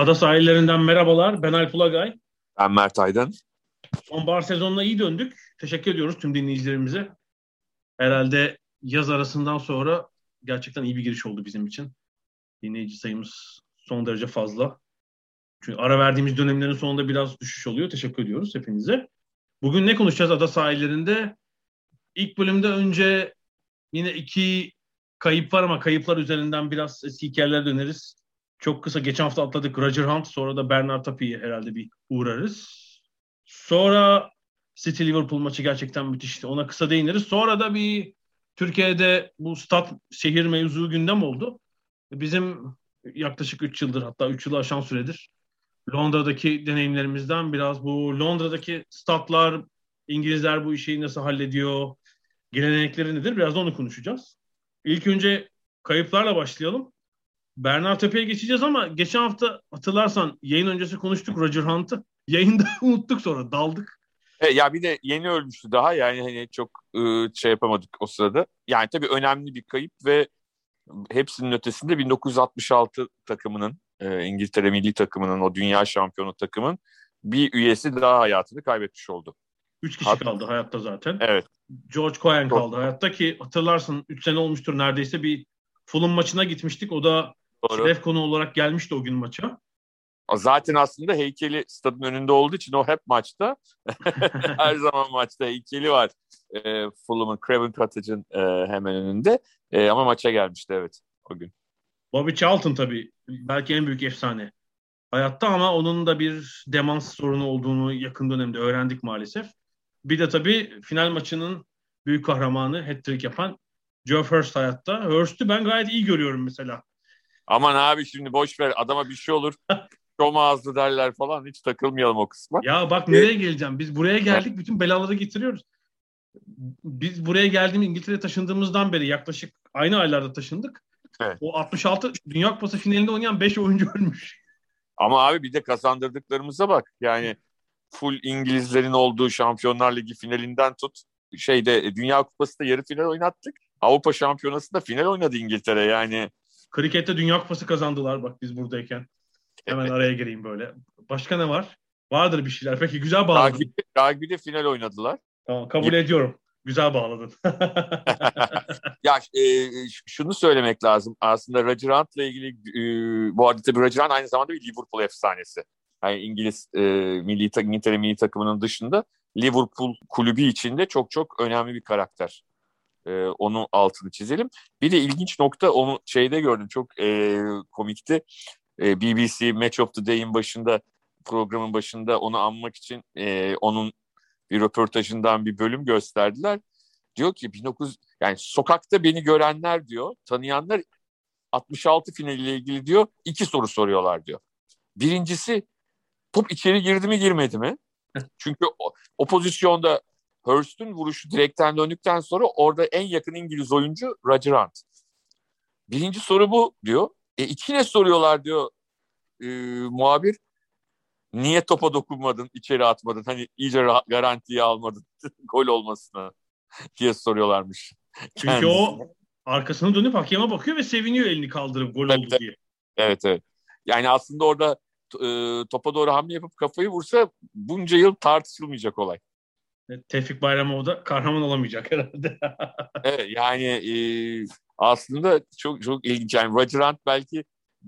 Ada sahillerinden merhabalar. Ben Alp Ulagay. Ben Mert Aydın. Sonbahar sezonuna iyi döndük. Teşekkür ediyoruz tüm dinleyicilerimize. Herhalde yaz arasından sonra gerçekten iyi bir giriş oldu bizim için. Dinleyici sayımız son derece fazla. Çünkü ara verdiğimiz dönemlerin sonunda biraz düşüş oluyor. Teşekkür ediyoruz hepinize. Bugün ne konuşacağız ada sahillerinde? İlk bölümde önce yine iki kayıp var ama kayıplar üzerinden biraz eski hikayelere döneriz. Çok kısa geçen hafta atladık Roger Hunt sonra da Bernard Tapie'ye herhalde bir uğrarız. Sonra City Liverpool maçı gerçekten müthişti. Ona kısa değiniriz. Sonra da bir Türkiye'de bu stat şehir mevzu gündem oldu. Bizim yaklaşık 3 yıldır hatta 3 yılı aşan süredir Londra'daki deneyimlerimizden biraz bu Londra'daki statlar, İngilizler bu işi nasıl hallediyor, gelenekleri nedir biraz da onu konuşacağız. İlk önce kayıplarla başlayalım. Bernard Tepe'ye geçeceğiz ama geçen hafta hatırlarsan yayın öncesi konuştuk Roger Hunt'ı. Yayında unuttuk sonra daldık. E, ya bir de yeni ölmüştü daha yani hani çok ıı, şey yapamadık o sırada. Yani tabii önemli bir kayıp ve hepsinin ötesinde 1966 takımının e, İngiltere milli takımının o dünya şampiyonu takımın bir üyesi daha hayatını kaybetmiş oldu. Üç kişi Hat- kaldı hayatta zaten. Evet. George Cohen kaldı hayatta ki hatırlarsın 3 sene olmuştur neredeyse bir Fulham maçına gitmiştik. O da şeref konu olarak gelmişti o gün maça. Zaten aslında heykeli stadın önünde olduğu için o hep maçta. Her zaman maçta heykeli var. E, Fulham'ın, Craven Cottage'ın e, hemen önünde. E, ama maça gelmişti evet o gün. Bobby Charlton tabii belki en büyük efsane hayatta ama onun da bir demans sorunu olduğunu yakın dönemde öğrendik maalesef. Bir de tabii final maçının büyük kahramanı hat-trick yapan Joe Hurst hayatta. Hurst'ü ben gayet iyi görüyorum mesela. Aman abi şimdi boş ver adama bir şey olur. Şom ağızlı derler falan hiç takılmayalım o kısma. Ya bak nereye geleceğim? Biz buraya geldik bütün belaları getiriyoruz. Biz buraya geldiğimiz İngiltere'ye taşındığımızdan beri yaklaşık aynı aylarda taşındık. Evet. O 66 Dünya Kupası finalinde oynayan 5 oyuncu ölmüş. Ama abi bir de kazandırdıklarımıza bak. Yani full İngilizlerin olduğu Şampiyonlar Ligi finalinden tut. Şeyde e, Dünya Kupası da yarı final oynattık. Avrupa Şampiyonası da final oynadı İngiltere yani. Krikette Dünya Kupası kazandılar bak biz buradayken. Hemen araya gireyim böyle. Başka ne var? Vardır bir şeyler. Peki güzel bağladın. Rugby'de, rugby'de final oynadılar. Tamam kabul ediyorum. Güzel bağladın. ya e, şunu söylemek lazım. Aslında Roger Hunt'la ilgili e, bu arada tabii Roger Hunt aynı zamanda bir Liverpool efsanesi. Yani İngiliz e, milli İngiltere milli takımının dışında Liverpool kulübü içinde çok çok önemli bir karakter. E, onu altını çizelim. Bir de ilginç nokta onu şeyde gördüm çok e, komikti. E, BBC Match of the Day'in başında programın başında onu anmak için e, onun bir röportajından bir bölüm gösterdiler. Diyor ki 19 yani sokakta beni görenler diyor, tanıyanlar 66 finaliyle ilgili diyor iki soru soruyorlar diyor. Birincisi top içeri girdi mi girmedi mi? Çünkü o, o pozisyonda Hurst'un vuruşu direkten döndükten sonra orada en yakın İngiliz oyuncu Roger Hunt. Birinci soru bu diyor. E iki ne soruyorlar diyor e, muhabir niye topa dokunmadın, içeri atmadın? Hani iyice garantiye almadın gol olmasına diye soruyorlarmış. Çünkü Kendisi. o arkasını dönüp hakeme bakıyor ve seviniyor elini kaldırıp gol oldu diye. Evet evet. Yani aslında orada e, topa doğru hamle yapıp kafayı vursa bunca yıl tartışılmayacak olay. Tevfik Bayramov da kahraman olamayacak herhalde. evet yani e, aslında çok çok ilginç. Yani Roger Hunt belki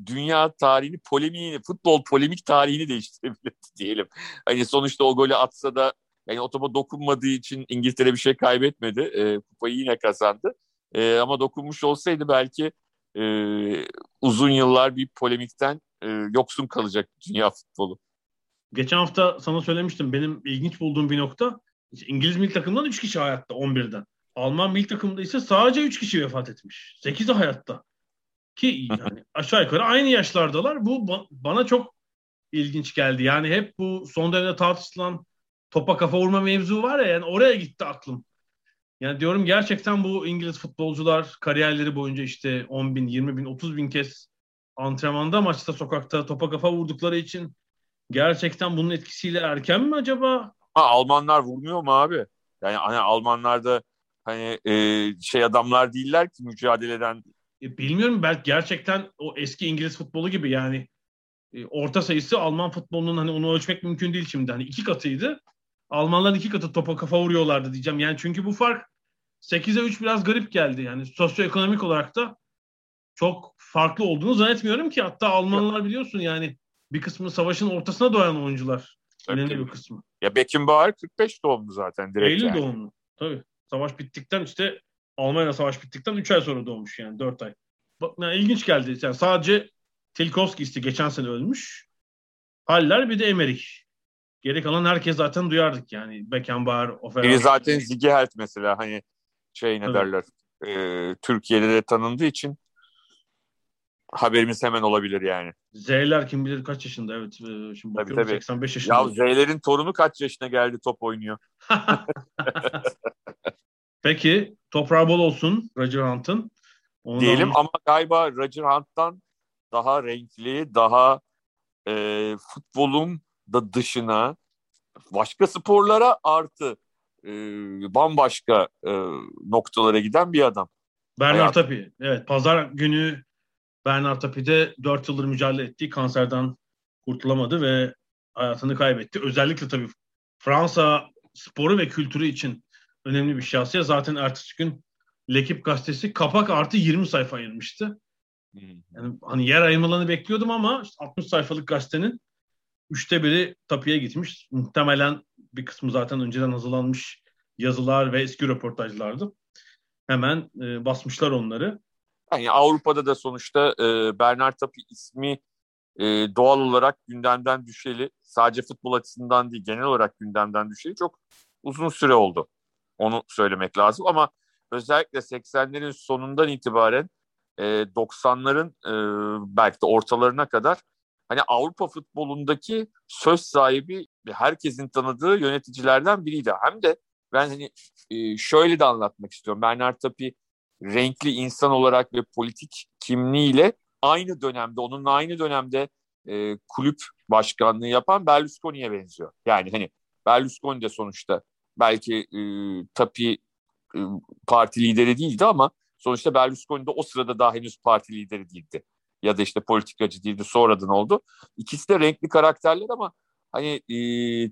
dünya tarihini, polemiğini, futbol polemik tarihini değiştirebilir diyelim. Hani sonuçta o golü atsa da yani o topa dokunmadığı için İngiltere bir şey kaybetmedi. E, kupayı yine kazandı. E, ama dokunmuş olsaydı belki e, uzun yıllar bir polemikten e, yoksun kalacak dünya futbolu. Geçen hafta sana söylemiştim benim ilginç bulduğum bir nokta İngiliz milli takımından 3 kişi hayatta 11'den. Alman milli takımında ise sadece 3 kişi vefat etmiş. 8'i hayatta. Ki yani aşağı yukarı aynı yaşlardalar. Bu ba- bana çok ilginç geldi. Yani hep bu son dönemde tartışılan topa kafa vurma mevzu var ya yani oraya gitti aklım. Yani diyorum gerçekten bu İngiliz futbolcular kariyerleri boyunca işte 10 bin, 20 bin, 30 bin kez antrenmanda, maçta, sokakta topa kafa vurdukları için gerçekten bunun etkisiyle erken mi acaba? Ha, Almanlar vurmuyor mu abi? Yani hani Almanlar da hani e, şey adamlar değiller ki mücadeleden. E, bilmiyorum belki gerçekten o eski İngiliz futbolu gibi yani e, orta sayısı Alman futbolunun hani onu ölçmek mümkün değil şimdi. Hani iki katıydı. Almanlar iki katı topa kafa vuruyorlardı diyeceğim. Yani çünkü bu fark 8'e 3 biraz garip geldi. Yani sosyoekonomik olarak da çok farklı olduğunu zannetmiyorum ki. Hatta Almanlar biliyorsun yani bir kısmı savaşın ortasına doğan oyuncular. Önemli bir kısmı. Ya Beckenbauer 45 doğumlu zaten direkt Eylül yani. doğumlu. Tabii. Savaş bittikten işte Almanya savaş bittikten 3 ay sonra doğmuş yani 4 ay. Bak yani ilginç geldi. Yani sadece Tilkovski geçen sene ölmüş. Haller bir de Emerich. Geri kalan herkes zaten duyardık yani. Beckenbauer, Oferan. Biri zaten Zigihelt mesela hani şey ne Evet. derler e, Türkiye'de de tanındığı için haberimiz hemen olabilir yani. Z'ler kim bilir kaç yaşında evet. Ee, Şimdi Tabii, bakıyorum tabii. 85 yaşında. Ya Z'lerin torunu kaç yaşına geldi top oynuyor. Peki toprağı bol olsun Roger Hunt'ın. Onu da diyelim onu- ama galiba Roger Hunt'tan daha renkli, daha e, futbolun da dışına başka sporlara artı e, bambaşka e, noktalara giden bir adam. Bernard Hayat- Tapie. Evet pazar günü Bernard Tapie de 4 yıldır mücadele ettiği kanserden kurtulamadı ve hayatını kaybetti. Özellikle tabii Fransa sporu ve kültürü için önemli bir şahsiyet. Zaten ertesi gün L'Equipe gazetesi kapak artı 20 sayfa ayırmıştı. Yani hani yer ayırmalarını bekliyordum ama işte 60 sayfalık gazetenin üçte biri Tapie'ye gitmiş. Muhtemelen bir kısmı zaten önceden hazırlanmış yazılar ve eski röportajlardı. Hemen e, basmışlar onları. Yani Avrupa'da da sonuçta e, Bernard Tapie ismi e, doğal olarak gündemden düşeli sadece futbol açısından değil genel olarak gündemden düşeli çok uzun süre oldu. Onu söylemek lazım ama özellikle 80'lerin sonundan itibaren e, 90'ların e, belki de ortalarına kadar hani Avrupa futbolundaki söz sahibi herkesin tanıdığı yöneticilerden biriydi. Hem de ben hani e, şöyle de anlatmak istiyorum. Bernard Tapie renkli insan olarak ve politik kimliğiyle aynı dönemde, onunla aynı dönemde e, kulüp başkanlığı yapan Berlusconi'ye benziyor. Yani hani Berlusconi de sonuçta belki e, Tapie e, parti lideri değildi ama sonuçta Berlusconi de o sırada daha henüz parti lideri değildi. Ya da işte politikacı değildi sonradan oldu. İkisi de renkli karakterler ama hani e,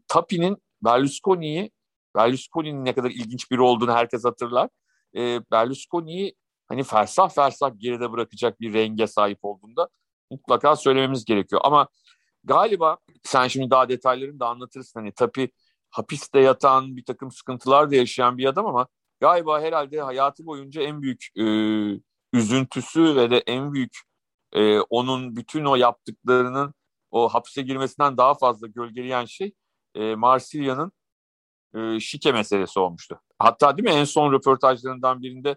Tapie'nin Berlusconi'yi Berlusconi'nin ne kadar ilginç biri olduğunu herkes hatırlar. E, Berlusconi'yi hani fersah fersah geride bırakacak bir renge sahip olduğunda mutlaka söylememiz gerekiyor. Ama galiba sen şimdi daha detaylarını da anlatırsın. Hani tabii hapiste yatan bir takım sıkıntılar da yaşayan bir adam ama galiba herhalde hayatı boyunca en büyük e, üzüntüsü ve de en büyük e, onun bütün o yaptıklarının o hapse girmesinden daha fazla gölgeleyen şey e, Marsilya'nın e, şike meselesi olmuştu. Hatta değil mi en son röportajlarından birinde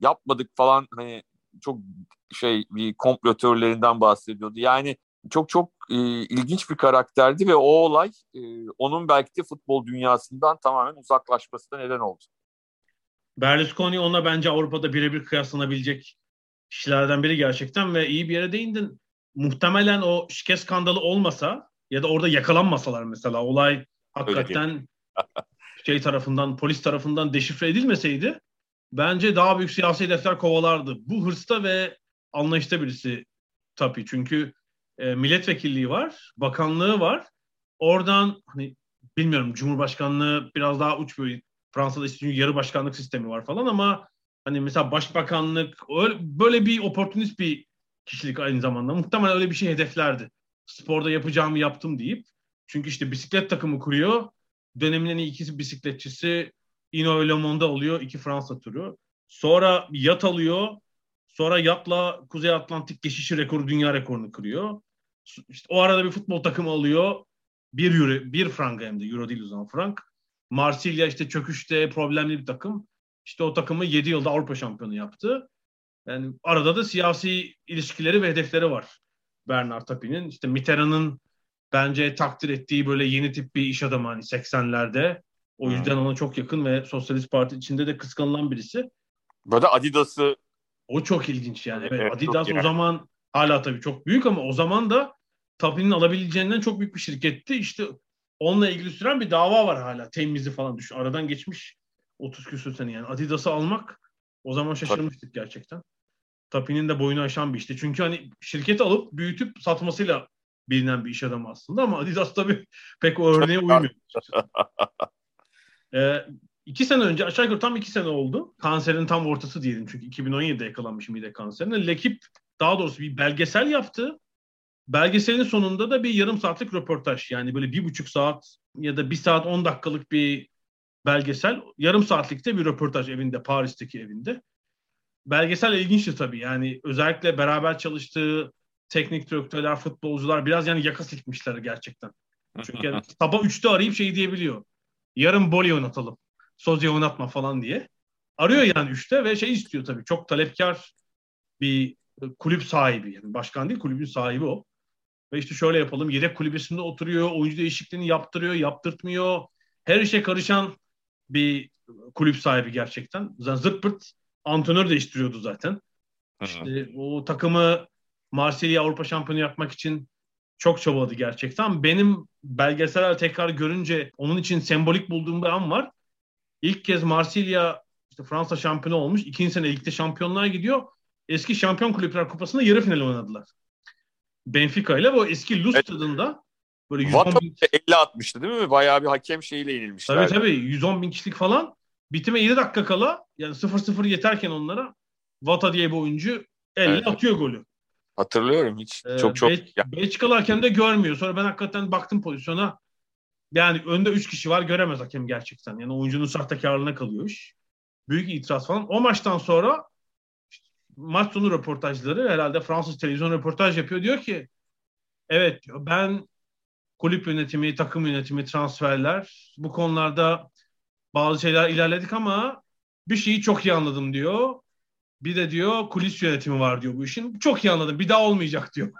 yapmadık falan hani çok şey bir komplo teorilerinden bahsediyordu. Yani çok çok e, ilginç bir karakterdi ve o olay e, onun belki de futbol dünyasından tamamen uzaklaşmasına neden oldu. Berlusconi onunla bence Avrupa'da birebir kıyaslanabilecek kişilerden biri gerçekten ve iyi bir yere değindin. Muhtemelen o şike skandalı olmasa ya da orada yakalanmasalar mesela olay hakikaten şey tarafından polis tarafından deşifre edilmeseydi bence daha büyük siyasi hedefler kovalardı. Bu hırsta ve anlayışta birisi tabii çünkü e, milletvekilliği var, bakanlığı var. Oradan hani bilmiyorum Cumhurbaşkanlığı biraz daha uç bir Fransa'da işte yarı başkanlık sistemi var falan ama hani mesela başbakanlık öyle, böyle bir oportunist bir kişilik aynı zamanda. Muhtemelen öyle bir şey hedeflerdi. Sporda yapacağımı yaptım deyip. Çünkü işte bisiklet takımı kuruyor. Dönemin en iyi ikisi bisikletçisi Ino Le Monde oluyor. iki Fransa turu. Sonra yat alıyor. Sonra yatla Kuzey Atlantik geçişi rekoru, dünya rekorunu kırıyor. İşte o arada bir futbol takımı alıyor. Bir euro, bir frank hem de euro değil o zaman frank. Marsilya işte çöküşte problemli bir takım. İşte o takımı 7 yılda Avrupa şampiyonu yaptı. Yani arada da siyasi ilişkileri ve hedefleri var Bernard Tapie'nin. İşte Mitterrand'ın bence takdir ettiği böyle yeni tip bir iş adamı hani 80'lerde. O yüzden ona çok yakın ve Sosyalist Parti içinde de kıskanılan birisi. Böyle Adidas'ı o çok ilginç yani. Evet, evet Adidas o zaman hala tabii çok büyük ama o zaman da Tapie'nin alabileceğinden çok büyük bir şirketti. İşte onunla ilgili süren bir dava var hala. Temizi falan düşün. Aradan geçmiş 30 küsur sene yani. Adidas'ı almak o zaman şaşırmıştık gerçekten. Tapie'nin de boyunu aşan bir işti. Çünkü hani şirketi alıp büyütüp satmasıyla bilinen bir iş adamı aslında ama Adidas tabii pek o örneğe uymuyor. ee, iki sene önce aşağı yukarı tam iki sene oldu. Kanserin tam ortası diyelim çünkü 2017'de yakalanmış mide kanserine. Lekip daha doğrusu bir belgesel yaptı. Belgeselin sonunda da bir yarım saatlik röportaj. Yani böyle bir buçuk saat ya da bir saat on dakikalık bir belgesel. Yarım saatlikte bir röportaj evinde, Paris'teki evinde. Belgesel ilginçti tabii. Yani özellikle beraber çalıştığı teknik direktörler, futbolcular biraz yani yaka sikmişler gerçekten. Çünkü yani sabah 3'te arayıp şey diyebiliyor. Yarın Boli oynatalım. Sozya oynatma falan diye. Arıyor yani 3'te ve şey istiyor tabii. Çok talepkar bir kulüp sahibi. Yani başkan değil kulübün sahibi o. Ve işte şöyle yapalım. Yedek kulübesinde oturuyor. Oyuncu değişikliğini yaptırıyor, yaptırtmıyor. Her işe karışan bir kulüp sahibi gerçekten. Zırt pırt antrenör değiştiriyordu zaten. İşte o takımı Marsilya Avrupa şampiyonu yapmak için çok çabaladı gerçekten. Benim belgeseler tekrar görünce onun için sembolik bulduğum bir an var. İlk kez Marsilya işte Fransa şampiyonu olmuş. İkinci sene ligde şampiyonlar gidiyor. Eski Şampiyon Kulüpler Kupası'nda yarı final oynadılar. Benfica ile bu eski Luz evet. stadında böyle 110 bin... 50 atmıştı değil mi? Bayağı bir hakem şeyiyle yenilmişler. Tabii tabii 110 bin kişilik falan. Bitime 7 dakika kala yani 0-0 yeterken onlara Vata diye bir oyuncu elle evet. atıyor golü. Hatırlıyorum hiç. Ee, çok çok. Be- Belçikalı hakem de görmüyor. Sonra ben hakikaten baktım pozisyona. Yani önde 3 kişi var göremez hakem gerçekten. Yani oyuncunun sahtekarlığına kalıyor iş. Büyük itiraz falan. O maçtan sonra maç sonu röportajları herhalde Fransız televizyon röportaj yapıyor. Diyor ki evet diyor ben kulüp yönetimi, takım yönetimi, transferler bu konularda bazı şeyler ilerledik ama bir şeyi çok iyi anladım diyor. Bir de diyor kulis yönetimi var diyor bu işin. Çok iyi anladım. Bir daha olmayacak diyor.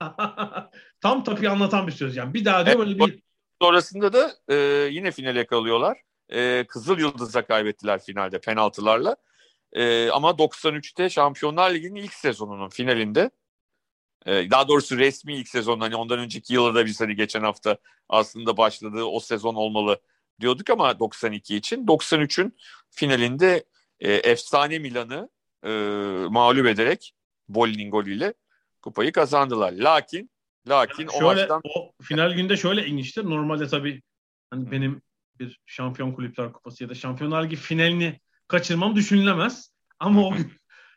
Tam tabii anlatan bir söz yani. Bir daha diyor böyle bir... Sonrasında da e, yine finale kalıyorlar. E, Kızıl Yıldız'a kaybettiler finalde penaltılarla. E, ama 93'te Şampiyonlar Ligi'nin ilk sezonunun finalinde e, daha doğrusu resmi ilk sezon hani ondan önceki yılda biz hani geçen hafta aslında başladığı o sezon olmalı diyorduk ama 92 için 93'ün finalinde e, efsane Milan'ı e, mağlup ederek Bolli'nin golüyle kupayı kazandılar. Lakin lakin yani şöyle, o maçtan o final günde şöyle ilginçtir. Normalde tabii hani benim bir şampiyon kulüpler kupası ya da şampiyonlar ligi finalini kaçırmam düşünülemez. Ama o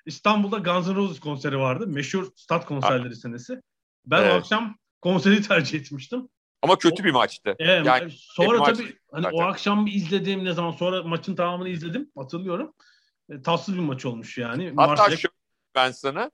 İstanbul'da Guns N' Roses konseri vardı. Meşhur stat konserleri senesi. Ben evet. o akşam konseri tercih etmiştim. Ama kötü bir maçtı. Evet, yani sonra tabii maç, hani zaten. o akşam izlediğim ne zaman sonra maçın tamamını izledim hatırlıyorum. E, tatsız bir maç olmuş yani. Hatta Marsilya... şu ben sana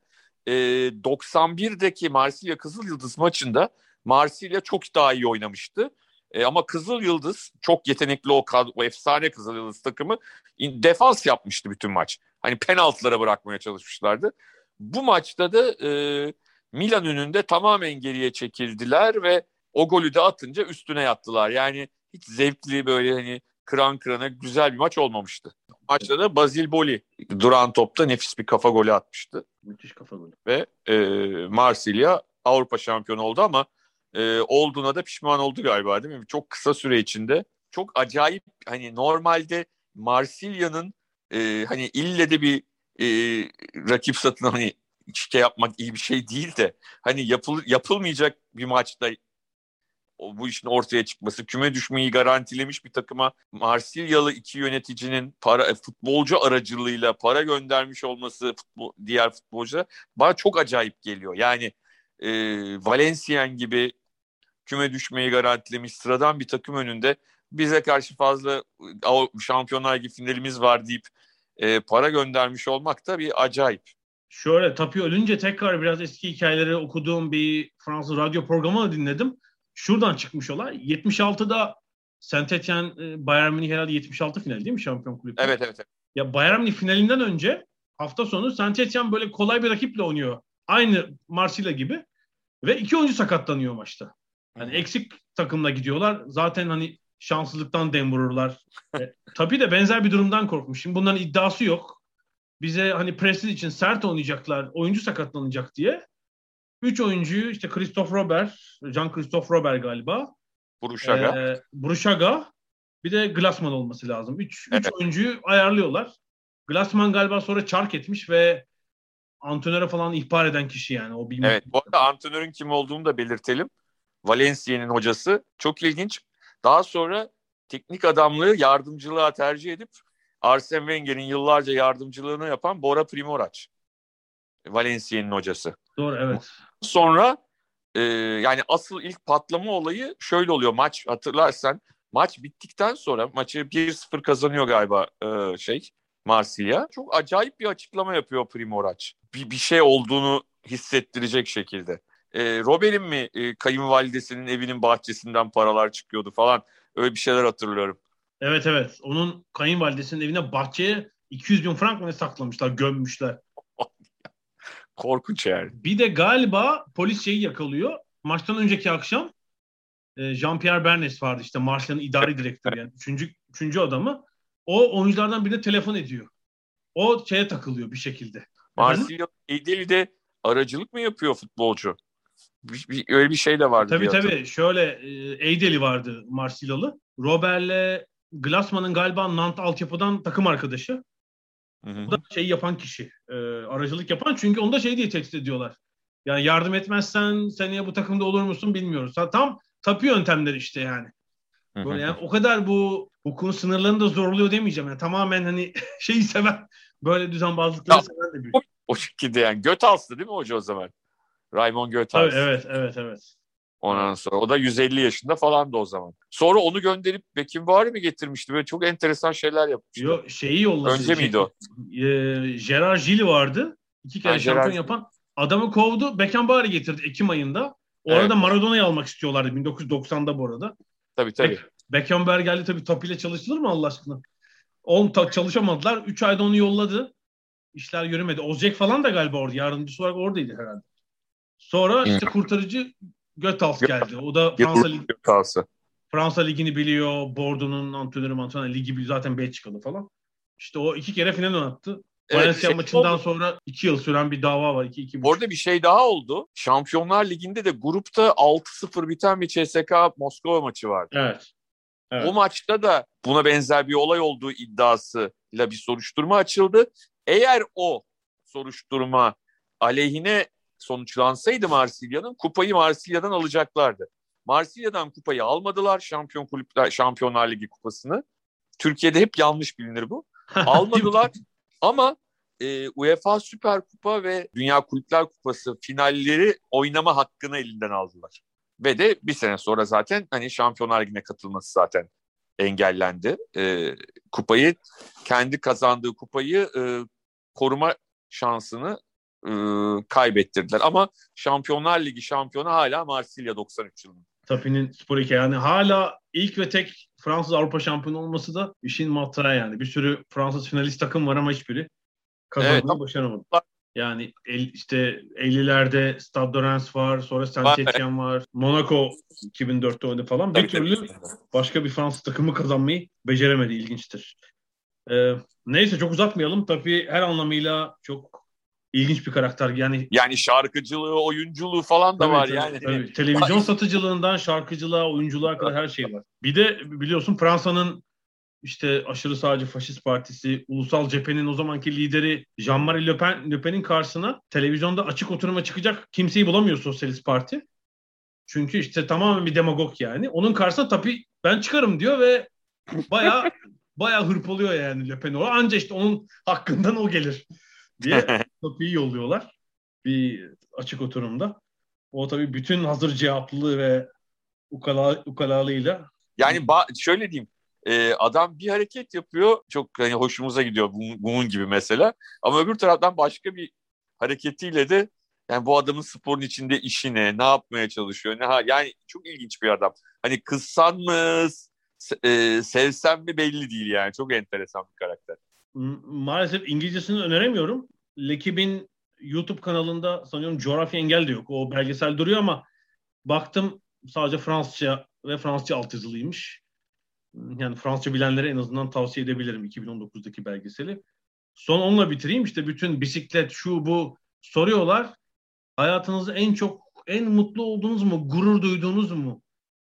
e, 91'deki Marsilya Kızıl Yıldız maçında Marsilya çok daha iyi oynamıştı. E, ama Kızıl Yıldız çok yetenekli o, o efsane Kızıl Yıldız takımı defans yapmıştı bütün maç. Hani penaltılara bırakmaya çalışmışlardı. Bu maçta da e, Milan önünde tamamen geriye çekildiler ve o golü de atınca üstüne yattılar. Yani hiç zevkli böyle hani kıran kırana güzel bir maç olmamıştı. Maçta da Bazil Boli duran topta nefis bir kafa golü atmıştı. Müthiş kafa golü. Ve e, Marsilya Avrupa şampiyonu oldu ama e, olduğuna da pişman oldu galiba değil mi? Çok kısa süre içinde. Çok acayip hani normalde Marsilya'nın e, hani ille de bir e, rakip satın hani şey yapmak iyi bir şey değil de hani yapıl, yapılmayacak bir maçta bu işin ortaya çıkması, küme düşmeyi garantilemiş bir takıma Marsilyalı iki yöneticinin para futbolcu aracılığıyla para göndermiş olması futbol, diğer futbolcular bana çok acayip geliyor. Yani e, Valenciennes gibi küme düşmeyi garantilemiş sıradan bir takım önünde bize karşı fazla şampiyonlar gibi finalimiz var deyip e, para göndermiş olmak da bir acayip. Şöyle Tapi ölünce tekrar biraz eski hikayeleri okuduğum bir Fransız radyo programı dinledim. Şuradan çıkmış olay. 76'da Saint Etienne Bayern Münih herhalde 76 final değil mi şampiyon kulübü? Evet evet. evet. Ya Bayern Münih finalinden önce hafta sonu Saint Etienne böyle kolay bir rakiple oynuyor. Aynı Marsilya gibi. Ve iki oyuncu sakatlanıyor maçta. Yani eksik takımla gidiyorlar. Zaten hani şanssızlıktan dem vururlar. e, tabii de benzer bir durumdan korkmuş. Şimdi bunların iddiası yok. Bize hani Preston için sert oynayacaklar, oyuncu sakatlanacak diye. Üç oyuncuyu işte Christoph Robert, Jean Christoph Robert galiba. Buruşaga. E, Buruşaga. Bir de Glassman olması lazım. Üç, evet. üç oyuncuyu ayarlıyorlar. Glassman galiba sonra çark etmiş ve antrenöre falan ihbar eden kişi yani. O bilmiyorum. Evet bu arada antrenörün kim olduğunu da belirtelim. Valencia'nın hocası. Çok ilginç. Daha sonra teknik adamlığı yardımcılığa tercih edip Arsene Wenger'in yıllarca yardımcılığını yapan Bora Primorac. Valencia'nın hocası. Doğru evet. Sonra e, yani asıl ilk patlama olayı şöyle oluyor. Maç hatırlarsan maç bittikten sonra maçı 1-0 kazanıyor galiba e, şey Marsilya. Çok acayip bir açıklama yapıyor Primorac. Bir, bir şey olduğunu hissettirecek şekilde. E, Robel'in mi e, kayınvalidesinin evinin bahçesinden paralar çıkıyordu falan. Öyle bir şeyler hatırlıyorum. Evet evet. Onun kayınvalidesinin evine bahçeye 200 bin frank mı saklamışlar, gömmüşler. Korkunç yani. Bir de galiba polis şeyi yakalıyor. Maçtan önceki akşam e, Jean-Pierre Bernes vardı işte Marsilya'nın idari direktörü yani. Üçüncü, üçüncü adamı. O oyunculardan birine telefon ediyor. O şeye takılıyor bir şekilde. Marsilya de aracılık mı yapıyor futbolcu? Bir, bir, öyle bir şey de vardı. Tabii tabii. Şöyle e, Eydeli vardı Marsilyalı. Robert'le Glassman'ın galiba Nant altyapıdan takım arkadaşı. Hı-hı. Bu da şey yapan kişi. E, aracılık yapan. Çünkü onda şey diye tehdit ediyorlar. Yani yardım etmezsen seneye bu takımda olur musun bilmiyoruz. Tam tapu yöntemleri işte yani. Böyle yani o kadar bu hukukun sınırlarını da zorluyor demeyeceğim. Yani tamamen hani şeyi seven böyle düzenbazlıkları seven de bir. O, o şekilde yani. Götals'tı değil mi hoca o zaman? Raymond Götals. Evet evet evet. Ondan sonra o da 150 yaşında falan da o zaman. Sonra onu gönderip Beckenbauer'i mi getirmişti? Böyle çok enteresan şeyler yapmıştı. Yo, şeyi yolladı. Önce şey, miydi o? E, Gerard Gilles vardı. İki kere ha, şampiyon Gerard... yapan. Adamı kovdu. Beckenbauer'i getirdi Ekim ayında. O evet. Maradona'yı almak istiyorlardı 1990'da bu arada. Tabii tabii. Be- Beckenbauer geldi tabii ile çalışılır mı Allah aşkına? Oğlum ta- çalışamadılar. 3 ayda onu yolladı. İşler yürümedi. Ozcek falan da galiba orada. Yardımcısı olarak oradaydı herhalde. Sonra işte kurtarıcı Götals geldi. O da Fransa Ligi. Fransa Ligi'ni biliyor. Bordeaux'un antrenörü antrenörü ligi biliyor. Zaten Belçikalı falan. İşte o iki kere final oynattı. Evet, Valencia şey maçından oldu. sonra iki yıl süren bir dava var. İki, iki Orada bir şey daha oldu. Şampiyonlar Ligi'nde de grupta 6-0 biten bir CSK Moskova maçı vardı. Evet. evet. O maçta da buna benzer bir olay olduğu iddiasıyla bir soruşturma açıldı. Eğer o soruşturma aleyhine sonuçlansaydı Marsilya'nın kupayı Marsilya'dan alacaklardı. Marsilya'dan kupayı almadılar şampiyon kulüpler Şampiyonlar Ligi kupasını. Türkiye'de hep yanlış bilinir bu. Almadılar ama e, UEFA Süper Kupa ve Dünya Kulüpler Kupası finalleri oynama hakkını elinden aldılar. Ve de bir sene sonra zaten hani Şampiyonlar Ligi'ne katılması zaten engellendi. E, kupayı kendi kazandığı kupayı e, koruma şansını e, kaybettirdiler. Ama Şampiyonlar Ligi şampiyonu hala Marsilya 93 yılında. Tapi'nin spor yani hala ilk ve tek Fransız Avrupa şampiyonu olması da işin matrağı yani. Bir sürü Fransız finalist takım var ama hiçbiri kazanmayı evet, başaramadı. Yani el, işte 50'lerde Stade Reims var, sonra Saint Etienne var, Monaco 2004'te oynadı falan. Bir türlü başka bir Fransız takımı kazanmayı beceremedi. ilginçtir. Ee, neyse çok uzatmayalım. Tabii her anlamıyla çok ilginç bir karakter. Yani yani şarkıcılığı, oyunculuğu falan da tabii, var tabii, yani. Tabii. Televizyon satıcılığından şarkıcılığa, oyunculuğa kadar her şey var. Bir de biliyorsun Fransa'nın işte aşırı sağcı faşist partisi, ulusal cephenin o zamanki lideri Jean-Marie Le, Pen, Le Pen'in karşısına televizyonda açık oturuma çıkacak kimseyi bulamıyor Sosyalist Parti. Çünkü işte tamamen bir demagog yani. Onun karşısına tabii ben çıkarım diyor ve baya baya hırpalıyor yani Le Pen. Anca işte onun hakkından o gelir diye Sofi'yi yolluyorlar bir açık oturumda. O tabii bütün hazır cevaplılığı ve ukala, ukalalığıyla. Yani ba- şöyle diyeyim e, adam bir hareket yapıyor çok hani hoşumuza gidiyor bunun gibi mesela ama öbür taraftan başka bir hareketiyle de yani bu adamın sporun içinde işi ne, ne yapmaya çalışıyor, ne ha yani çok ilginç bir adam. Hani kızsan mı, e, sevsen mi belli değil yani. Çok enteresan bir karakter. Maalesef İngilizcesini öneremiyorum. Lekib'in YouTube kanalında sanıyorum coğrafya engel de yok. O belgesel duruyor ama baktım sadece Fransızca ve Fransızca altyazılıymış. Yani Fransızca bilenlere en azından tavsiye edebilirim 2019'daki belgeseli. Son onunla bitireyim. İşte bütün bisiklet, şu bu soruyorlar. Hayatınızda en çok, en mutlu olduğunuz mu, gurur duyduğunuz mu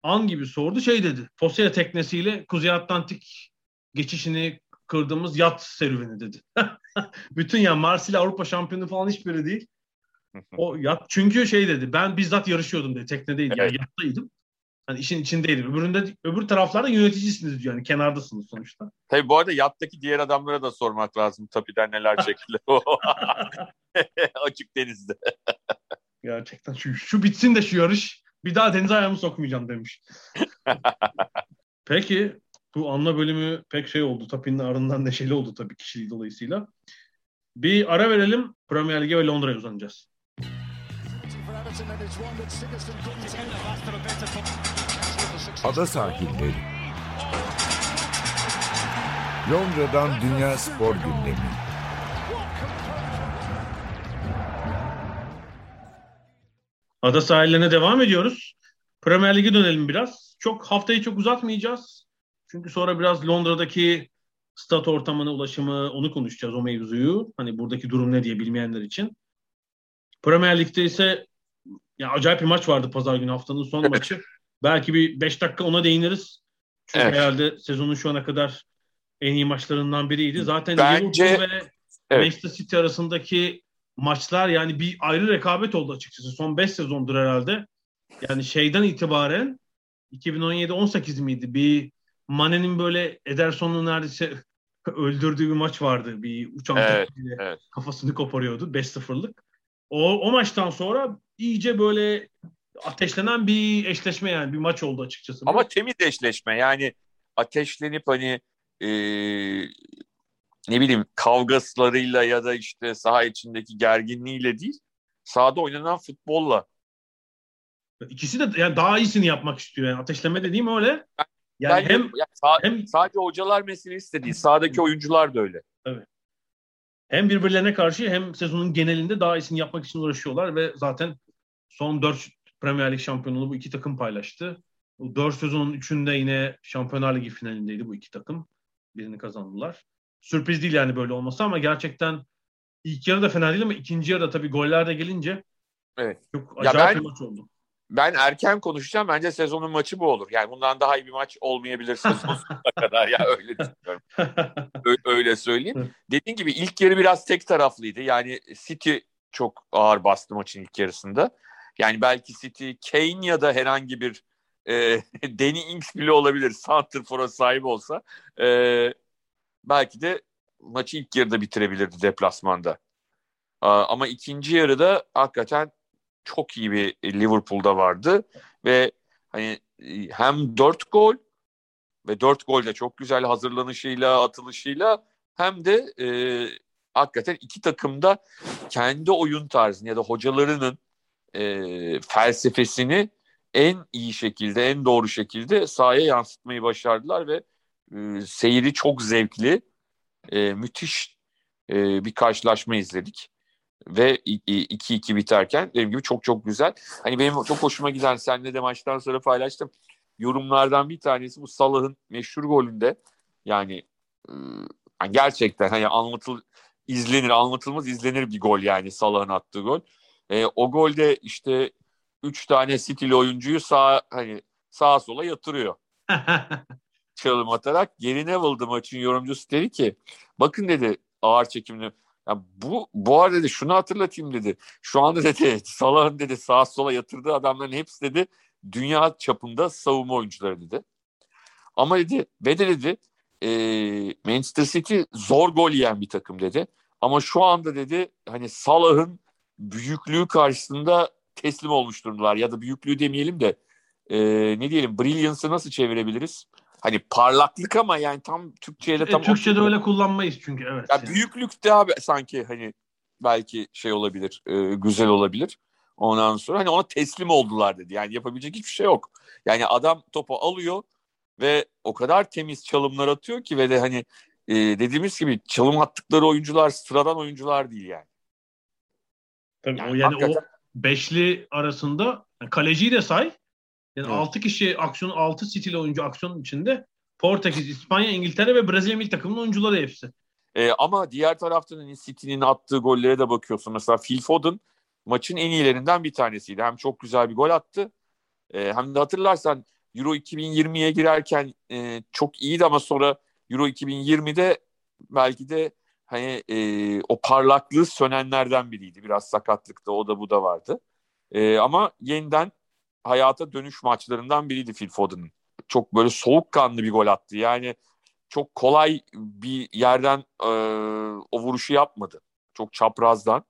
an gibi sordu. Şey dedi, Fosya teknesiyle Kuzey Atlantik geçişini kırdığımız yat serüveni dedi. bütün ya Marsilya Avrupa şampiyonu falan hiçbiri değil. O yat çünkü şey dedi. Ben bizzat yarışıyordum dedi. Teknedeydim. Evet. Yani yattaydım. Hani işin içindeydim. Öbüründe öbür taraflarda yöneticisiniz diyor. Yani kenardasınız sonuçta. Tabii bu arada yattaki diğer adamlara da sormak lazım. Tapiden neler çektiler. Açık denizde. Gerçekten şu, şu bitsin de şu yarış. Bir daha denize ayağımı sokmayacağım demiş. Peki bu anla bölümü pek şey oldu. Tapinin ardından neşeli oldu tabii kişiliği dolayısıyla. Bir ara verelim. Premier Lig'e ve Londra'ya uzanacağız. Ada sahilleri. Londra'dan Dünya Spor Gündemi. Ada sahillerine devam ediyoruz. Premier Lig'e dönelim biraz. Çok haftayı çok uzatmayacağız. Çünkü sonra biraz Londra'daki stat ortamına ulaşımı onu konuşacağız o mevzuyu. Hani buradaki durum ne diye bilmeyenler için. Premier Lig'de ise ya acayip bir maç vardı pazar günü haftanın son maçı. Belki bir 5 dakika ona değiniriz. Çünkü evet. herhalde sezonun şu ana kadar en iyi maçlarından biriydi. Zaten Bence, Liverpool ve evet. Manchester City arasındaki maçlar yani bir ayrı rekabet oldu açıkçası. Son 5 sezondur herhalde. Yani şeyden itibaren 2017-18 miydi? Bir Mane'nin böyle Ederson'u neredeyse öldürdüğü bir maç vardı. Bir uçan evet, evet. kafasını koparıyordu. 5-0'lık. O, o maçtan sonra iyice böyle ateşlenen bir eşleşme yani bir maç oldu açıkçası. Ama temiz eşleşme yani ateşlenip hani e, ne bileyim kavgaslarıyla ya da işte saha içindeki gerginliğiyle değil sahada oynanan futbolla. İkisi de yani daha iyisini yapmak istiyor yani ateşleme dediğim öyle. Yani ben, hem, yani sağ, hem sadece hocalar meselesi değil sahadaki oyuncular da öyle. Evet. Hem birbirlerine karşı hem sezonun genelinde daha iyisini yapmak için uğraşıyorlar ve zaten son 4 Premier Lig şampiyonluğu bu iki takım paylaştı. Bu 4 sezonun 3'ünde yine Şampiyonlar Ligi finalindeydi bu iki takım. Birini kazandılar. Sürpriz değil yani böyle olması ama gerçekten ilk yarı da fena değil ama ikinci yarıda tabii goller de gelince evet. çok acayip ya ben, bir maç oldu. Ben erken konuşacağım. Bence sezonun maçı bu olur. Yani bundan daha iyi bir maç olmayabilir sezon kadar. Ya öyle düşünüyorum. öyle söyleyeyim. Dediğim gibi ilk yarı biraz tek taraflıydı. Yani City çok ağır bastı maçın ilk yarısında. Yani belki City, Kane ya da herhangi bir e, Danny Ings bile olabilir. Santrfor'a sahip olsa e, belki de maçı ilk yarıda bitirebilirdi deplasmanda. Ama ikinci yarıda hakikaten çok iyi bir Liverpool'da vardı ve hani hem dört gol ve dört gol de çok güzel hazırlanışıyla, atılışıyla hem de e, hakikaten iki takımda kendi oyun tarzını ya da hocalarının e, felsefesini en iyi şekilde, en doğru şekilde sahaya yansıtmayı başardılar ve e, seyri çok zevkli, e, müthiş e, bir karşılaşma izledik. Ve 2-2 biterken dediğim gibi çok çok güzel. Hani benim çok hoşuma giden senle de maçtan sonra paylaştım. Yorumlardan bir tanesi bu Salah'ın meşhur golünde yani, gerçekten hani anlatıl izlenir anlatılmaz izlenir bir gol yani Salah'ın attığı gol. E, o golde işte üç tane City'li oyuncuyu sağ hani sağa sola yatırıyor. Çalım atarak geri Neville'dı maçın yorumcusu dedi ki bakın dedi ağır çekimli ya bu bu arada dedi şunu hatırlatayım dedi. Şu anda dedi Salah'ın dedi sağa sola yatırdığı adamların hepsi dedi dünya çapında savunma oyuncuları dedi. Ama dedi ve de dedi e, Manchester City zor gol yiyen bir takım dedi. Ama şu anda dedi hani Salah'ın büyüklüğü karşısında teslim olmuş durumdalar. Ya da büyüklüğü demeyelim de e, ne diyelim brilliance'ı nasıl çevirebiliriz? Hani parlaklık ama yani tam Türkçe'de tam... E, Türkçe'de öyle kullanmayız çünkü evet. Ya yani. büyüklük de abi sanki hani belki şey olabilir, e, güzel olabilir. Ondan sonra hani ona teslim oldular dedi. Yani yapabilecek hiçbir şey yok. Yani adam topu alıyor ve o kadar temiz çalımlar atıyor ki ve de hani e, dediğimiz gibi çalım attıkları oyuncular sıradan oyuncular değil yani. Tabii yani o yani hakikaten... o beşli arasında kaleciyi de say. Yani evet. 6 kişi aksiyon 6 stili oyuncu aksiyonun içinde Portekiz, İspanya, İngiltere ve Brezilya milli takımının oyuncuları hepsi. E, ama diğer taraftan hani City'nin attığı gollere de bakıyorsun. Mesela Phil Foden maçın en iyilerinden bir tanesiydi. Hem çok güzel bir gol attı. E, hem de hatırlarsan Euro 2020'ye girerken e, çok iyiydi ama sonra Euro 2020'de belki de hani e, o parlaklığı sönenlerden biriydi. Biraz sakatlıkta o da bu da vardı. E, ama yeniden hayata dönüş maçlarından biriydi Phil Foden'ın. Çok böyle soğukkanlı bir gol attı. Yani çok kolay bir yerden e, o vuruşu yapmadı. Çok çaprazdan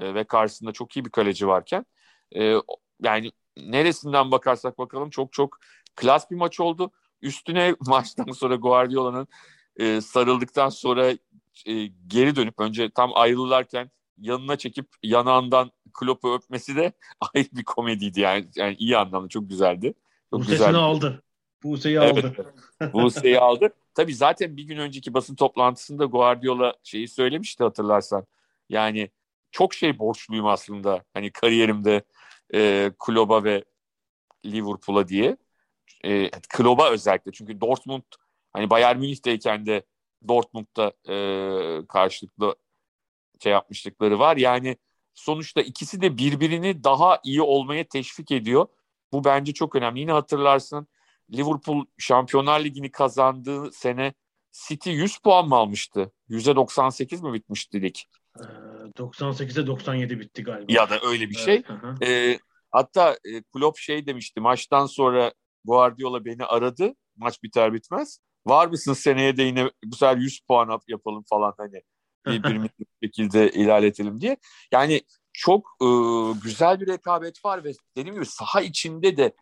e, ve karşısında çok iyi bir kaleci varken e, yani neresinden bakarsak bakalım çok çok klas bir maç oldu. Üstüne maçtan sonra Guardiola'nın e, sarıldıktan sonra e, geri dönüp önce tam ayrılırken yanına çekip yanağından Klopp'u öpmesi de ayrı bir komediydi yani. yani iyi anlamda çok güzeldi. Çok Buse'sini güzeldi. aldı. Buse'yi evet, aldı. Buse'yi aldı. Tabii zaten bir gün önceki basın toplantısında Guardiola şeyi söylemişti hatırlarsan. Yani çok şey borçluyum aslında hani kariyerimde e, Klopp'a ve Liverpool'a diye. E, Klopp'a özellikle çünkü Dortmund hani Bayern Münih'teyken de Dortmund'da e, karşılıklı şey yapmışlıkları var. Yani sonuçta ikisi de birbirini daha iyi olmaya teşvik ediyor. Bu bence çok önemli. Yine hatırlarsın Liverpool Şampiyonlar Ligi'ni kazandığı sene City 100 puan mı almıştı? %98 mi bitmişti lig? 98'e ee, 97 bitti galiba. Ya da öyle bir şey. Evet, ee, hatta e, Klopp şey demişti maçtan sonra Guardiola beni aradı maç biter bitmez. Var mısın seneye de yine bu sefer 100 puan yapalım falan hani birbirimizi bir şekilde ilerletelim diye. Yani çok e, güzel bir rekabet var ve dediğim gibi saha içinde de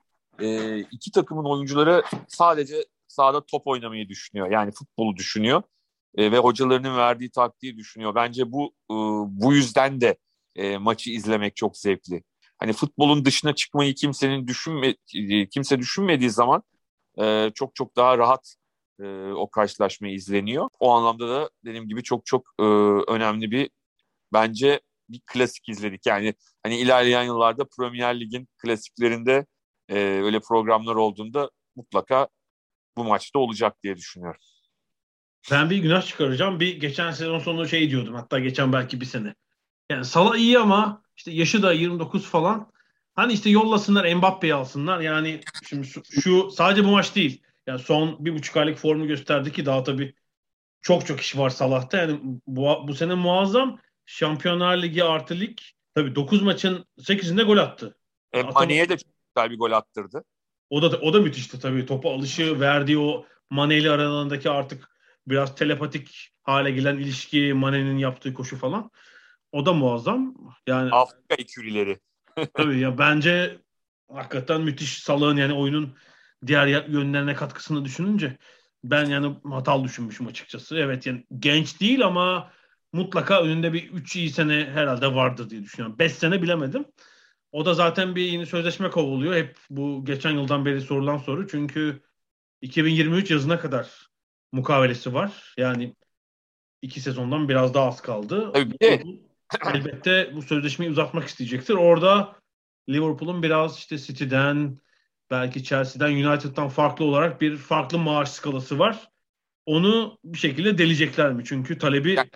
e, iki takımın oyuncuları sadece sahada top oynamayı düşünüyor. Yani futbolu düşünüyor e, ve hocalarının verdiği taktiği düşünüyor. Bence bu e, bu yüzden de e, maçı izlemek çok zevkli. Hani futbolun dışına çıkmayı kimsenin düşünme kimse düşünmediği zaman e, çok çok daha rahat e, o karşılaşma izleniyor. O anlamda da dediğim gibi çok çok e, önemli bir bence bir klasik izledik. Yani hani ilerleyen yıllarda Premier Lig'in klasiklerinde e, öyle programlar olduğunda mutlaka bu maçta olacak diye düşünüyorum. Ben bir günah çıkaracağım. Bir geçen sezon sonu şey diyordum. Hatta geçen belki bir sene. Yani Salah iyi ama işte yaşı da 29 falan. Hani işte yollasınlar Mbappe'yi alsınlar. Yani şimdi şu, şu sadece bu maç değil. Yani son bir buçuk aylık formu gösterdi ki daha tabii çok çok iş var Salah'ta. Yani bu, bu sene muazzam. Şampiyonlar Ligi artı lig. Tabii 9 maçın 8'inde gol attı. E, Mane'ye de çok güzel bir gol attırdı. O da o da müthişti tabii. Topa alışı, verdiği o Mane ile aralarındaki artık biraz telepatik hale gelen ilişki, Mane'nin yaptığı koşu falan. O da muazzam. Yani Afrika ikürileri. tabii ya bence hakikaten müthiş Salah'ın yani oyunun diğer yönlerine katkısını düşününce ben yani hatalı düşünmüşüm açıkçası. Evet yani genç değil ama mutlaka önünde bir 3 iyi sene herhalde vardır diye düşünüyorum. 5 sene bilemedim. O da zaten bir yeni sözleşme kovuluyor. Hep bu geçen yıldan beri sorulan soru. Çünkü 2023 yazına kadar mukavelesi var. Yani iki sezondan biraz daha az kaldı. Tabii Elbette bu sözleşmeyi uzatmak isteyecektir. Orada Liverpool'un biraz işte City'den belki Chelsea'den United'dan farklı olarak bir farklı maaş skalası var. Onu bir şekilde delecekler mi? Çünkü talebi ya.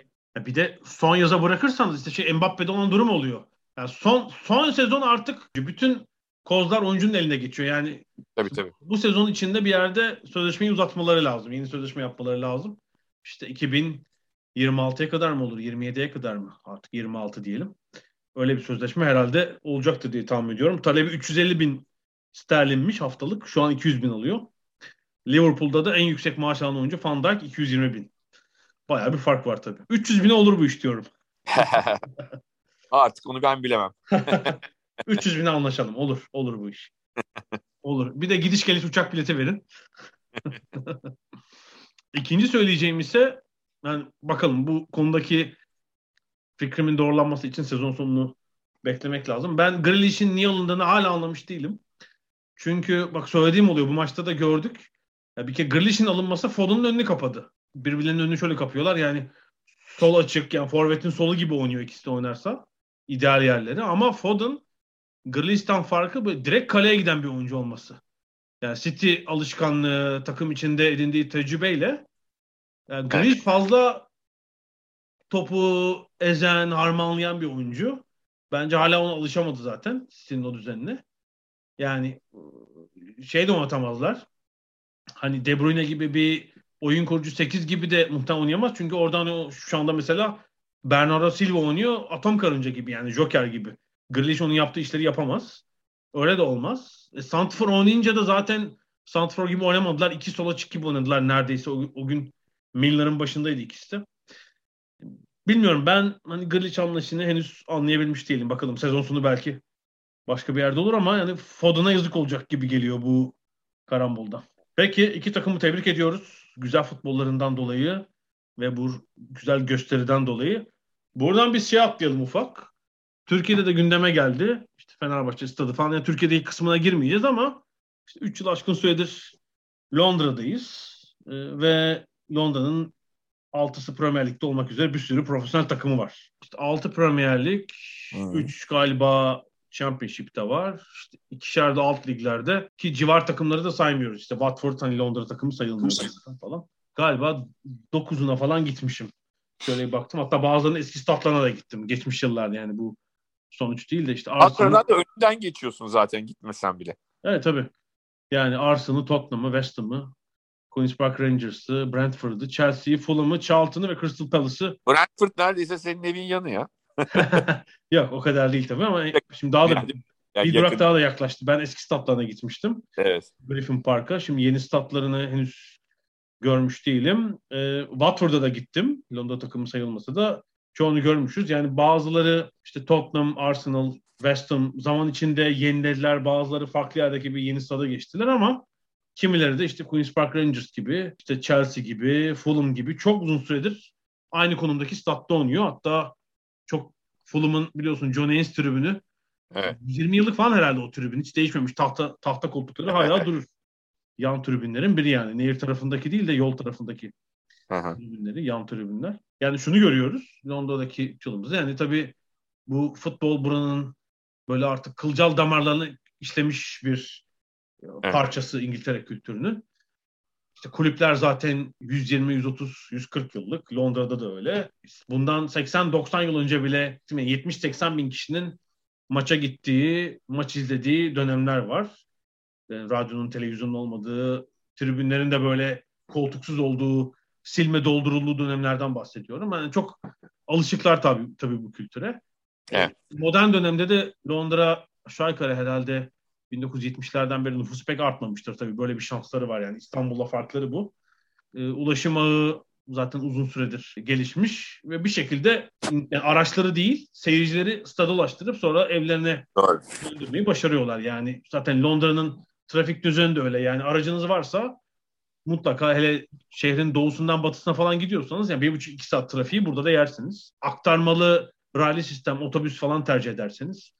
bir de son yaza bırakırsanız işte şey Mbappe'de olan durum oluyor. Yani son son sezon artık bütün kozlar oyuncunun eline geçiyor. Yani tabii, tabii. bu sezon içinde bir yerde sözleşmeyi uzatmaları lazım. Yeni sözleşme yapmaları lazım. İşte 2026'ya kadar mı olur? 27'ye kadar mı? Artık 26 diyelim. Öyle bir sözleşme herhalde olacaktır diye tahmin ediyorum. Talebi 350 bin sterlinmiş haftalık. Şu an 200 bin alıyor. Liverpool'da da en yüksek maaş alan oyuncu Van Dijk 220 bin. Bayağı bir fark var tabii. 300 bine olur bu iş diyorum. Artık onu ben bilemem. 300 bine anlaşalım. Olur. Olur bu iş. Olur. Bir de gidiş geliş uçak bileti verin. İkinci söyleyeceğim ise yani bakalım bu konudaki fikrimin doğrulanması için sezon sonunu beklemek lazım. Ben Grealish'in niye alındığını hala anlamış değilim. Çünkü bak söylediğim oluyor bu maçta da gördük. Ya bir kere Grealish'in alınması Foden'ın önünü kapadı. birbirlerinin önünü şöyle kapıyorlar. Yani sol açık yani forvetin solu gibi oynuyor ikisi de oynarsa. ideal yerleri. Ama Foden Grealish'ten farkı böyle direkt kaleye giden bir oyuncu olması. Yani City alışkanlığı, takım içinde edindiği tecrübeyle yani Grealish fazla topu ezen, harmanlayan bir oyuncu. Bence hala ona alışamadı zaten City'nin o düzenine. Yani şey de oynatamazlar. Hani De Bruyne gibi bir oyun kurucu 8 gibi de muhtemelen oynayamaz. Çünkü oradan o, şu anda mesela Bernardo Silva oynuyor. Atom karınca gibi yani Joker gibi. Grealish onun yaptığı işleri yapamaz. Öyle de olmaz. E, Santfor oynayınca da zaten Santfor gibi oynamadılar. İki sola çık gibi oynadılar neredeyse. O, o gün Miller'ın başındaydı ikisi de. Bilmiyorum ben hani Grealish anlayışını henüz anlayabilmiş değilim. Bakalım sezon sonu belki başka bir yerde olur ama yani Foden'a yazık olacak gibi geliyor bu karambolda. Peki iki takımı tebrik ediyoruz. Güzel futbollarından dolayı ve bu güzel gösteriden dolayı. Buradan bir şey atlayalım ufak. Türkiye'de de gündeme geldi. İşte Fenerbahçe stadı falan. Yani Türkiye'deki kısmına girmeyeceğiz ama işte 3 yıl aşkın süredir Londra'dayız. Ee, ve Londra'nın altısı Premier Lig'de olmak üzere bir sürü profesyonel takımı var. İşte 6 Premier Lig, 3 galiba Championship'te var. İşte ikişer de alt liglerde ki civar takımları da saymıyoruz. İşte Watford hani Londra takımı sayılmıyor falan. Galiba 9'una falan gitmişim. Şöyle bir baktım. Hatta bazılarının eski statlarına da gittim. Geçmiş yıllarda yani bu sonuç değil de işte Arsenal'dan da önünden geçiyorsun zaten gitmesen bile. Evet tabii. Yani Arsenal'ı, Tottenham'ı, West Ham'ı, Queen's Park Rangers'ı, Brentford'ı, Chelsea'yi, Fulham'ı, Charlton'ı ve Crystal Palace'ı. Brentford neredeyse senin evin yanı ya. Yok o kadar değil tabii ama şimdi daha da yani, yani bir durak daha da yaklaştı. Ben eski statlarına gitmiştim. Evet. Griffin Park'a. Şimdi yeni statlarını henüz görmüş değilim. E, Watford'a da gittim. Londra takımı sayılmasa da çoğunu görmüşüz. Yani bazıları işte Tottenham, Arsenal, West Ham zaman içinde yenilediler. Bazıları farklı yerdeki bir yeni stada geçtiler ama kimileri de işte Queen's Park Rangers gibi, işte Chelsea gibi, Fulham gibi çok uzun süredir aynı konumdaki statta oynuyor. Hatta çok Fulham'ın biliyorsun John Haynes tribünü evet. 20 yıllık falan herhalde o tribün. Hiç değişmemiş. Tahta tahta koltukları hala durur. Yan tribünlerin biri yani. Nehir tarafındaki değil de yol tarafındaki Aha. tribünleri, yan tribünler. Yani şunu görüyoruz Londra'daki yılımızda. Yani tabii bu futbol buranın böyle artık kılcal damarlarını işlemiş bir evet. parçası İngiltere kültürünün. İşte kulüpler zaten 120, 130, 140 yıllık. Londra'da da öyle. Bundan 80-90 yıl önce bile 70-80 bin kişinin maça gittiği, maç izlediği dönemler var. Yani e, radyonun, televizyonun olmadığı, tribünlerin de böyle koltuksuz olduğu, silme doldurulduğu dönemlerden bahsediyorum. Yani çok alışıklar tabii, tabii bu kültüre. Evet. Modern dönemde de Londra aşağı yukarı herhalde 1970'lerden beri nüfus pek artmamıştır tabii. Böyle bir şansları var yani. İstanbul'la farkları bu. E, ulaşım ağı zaten uzun süredir gelişmiş ve bir şekilde yani araçları değil seyircileri stada ulaştırıp sonra evlerine Doğru. döndürmeyi başarıyorlar. Yani zaten Londra'nın trafik düzeni de öyle. Yani aracınız varsa mutlaka hele şehrin doğusundan batısına falan gidiyorsanız yani bir buçuk iki saat trafiği burada da yersiniz. Aktarmalı raylı sistem, otobüs falan tercih ederseniz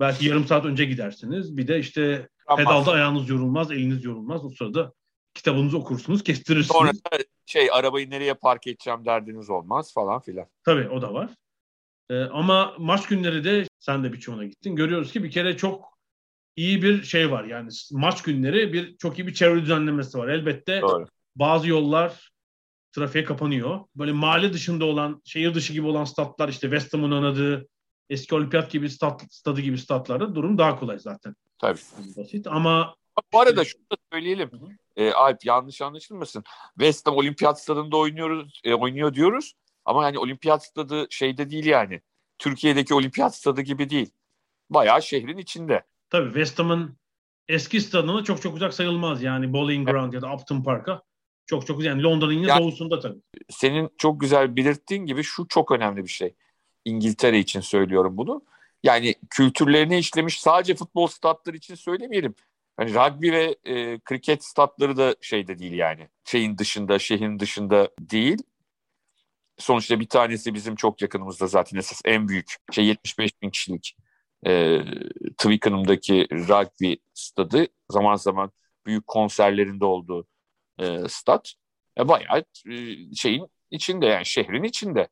belki yarım saat önce gidersiniz. Bir de işte Tamam. Pedalda ayağınız yorulmaz, eliniz yorulmaz. O sırada kitabınızı okursunuz, kestirirsiniz. Sonra şey arabayı nereye park edeceğim derdiniz olmaz falan filan. Tabii o da var. Ee, ama maç günleri de sen de birçoğuna gittin. Görüyoruz ki bir kere çok iyi bir şey var. Yani maç günleri bir çok iyi bir çevre düzenlemesi var. Elbette Doğru. bazı yollar trafiğe kapanıyor. Böyle mahalle dışında olan, şehir dışı gibi olan statlar işte West Ham'ın oynadığı eski olimpiyat gibi stat, stadı gibi statlarda durum daha kolay zaten. Tabii. Basit ama bu arada şunu da söyleyelim. E, Alp yanlış anlaşılmasın. West Ham olimpiyat stadında oynuyoruz, e, oynuyor diyoruz. Ama yani olimpiyat stadı şeyde değil yani. Türkiye'deki olimpiyat stadı gibi değil. Bayağı şehrin içinde. Tabii West Ham'ın eski stadına çok çok uzak sayılmaz. Yani Bowling Ground evet. ya da Upton Park'a. Çok çok yani Londra'nın yine yani, doğusunda tabii. Senin çok güzel belirttiğin gibi şu çok önemli bir şey. İngiltere için söylüyorum bunu. Yani kültürlerini işlemiş sadece futbol statları için söylemeyelim. Hani rugby ve e, kriket statları da şeyde değil yani. Şeyin dışında, şehrin dışında değil. Sonuçta bir tanesi bizim çok yakınımızda zaten esas en büyük şey 75 bin kişilik e, Twickenham'daki rugby stadı zaman zaman büyük konserlerinde olduğu e, stat. E, bayağı e, şeyin içinde yani şehrin içinde.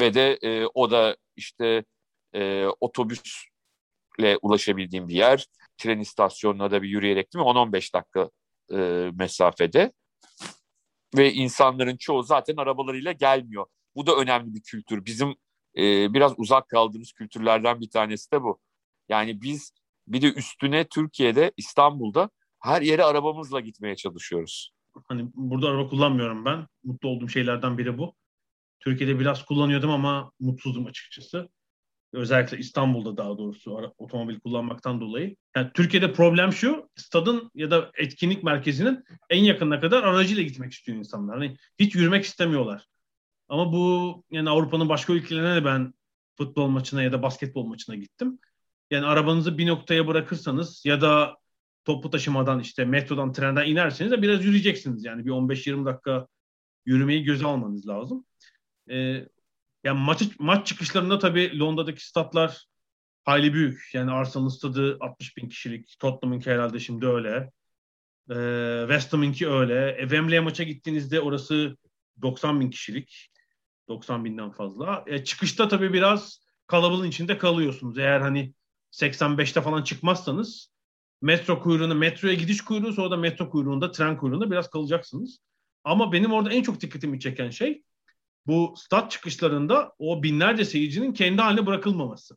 Ve de e, o da işte e, otobüsle ulaşabildiğim bir yer. Tren istasyonuna da bir yürüyerek değil mi? 10-15 dakika e, mesafede. Ve insanların çoğu zaten arabalarıyla gelmiyor. Bu da önemli bir kültür. Bizim e, biraz uzak kaldığımız kültürlerden bir tanesi de bu. Yani biz bir de üstüne Türkiye'de, İstanbul'da her yere arabamızla gitmeye çalışıyoruz. Hani burada araba kullanmıyorum ben. Mutlu olduğum şeylerden biri bu. Türkiye'de biraz kullanıyordum ama mutsuzdum açıkçası. Özellikle İstanbul'da daha doğrusu otomobil kullanmaktan dolayı. Yani Türkiye'de problem şu, stadın ya da etkinlik merkezinin en yakınına kadar aracıyla gitmek istiyor insanlar. Hani hiç yürümek istemiyorlar. Ama bu yani Avrupa'nın başka ülkelerine de ben futbol maçına ya da basketbol maçına gittim. Yani arabanızı bir noktaya bırakırsanız ya da toplu taşımadan işte metrodan trenden inerseniz de biraz yürüyeceksiniz. Yani bir 15-20 dakika yürümeyi göze almanız lazım. Ee, yani maç, maç çıkışlarında tabii Londra'daki statlar hayli büyük. Yani Arsenal'ın stadı 60 bin kişilik. Tottenham'ınki herhalde şimdi öyle. Ee, West Ham'ınki öyle. E, Wembley'e maça gittiğinizde orası 90 bin kişilik. 90 binden fazla. E, çıkışta tabii biraz kalabalığın içinde kalıyorsunuz. Eğer hani 85'te falan çıkmazsanız metro kuyruğunu, metroya gidiş kuyruğu sonra da metro kuyruğunda, tren kuyruğunda biraz kalacaksınız. Ama benim orada en çok dikkatimi çeken şey bu stat çıkışlarında o binlerce seyircinin kendi haline bırakılmaması.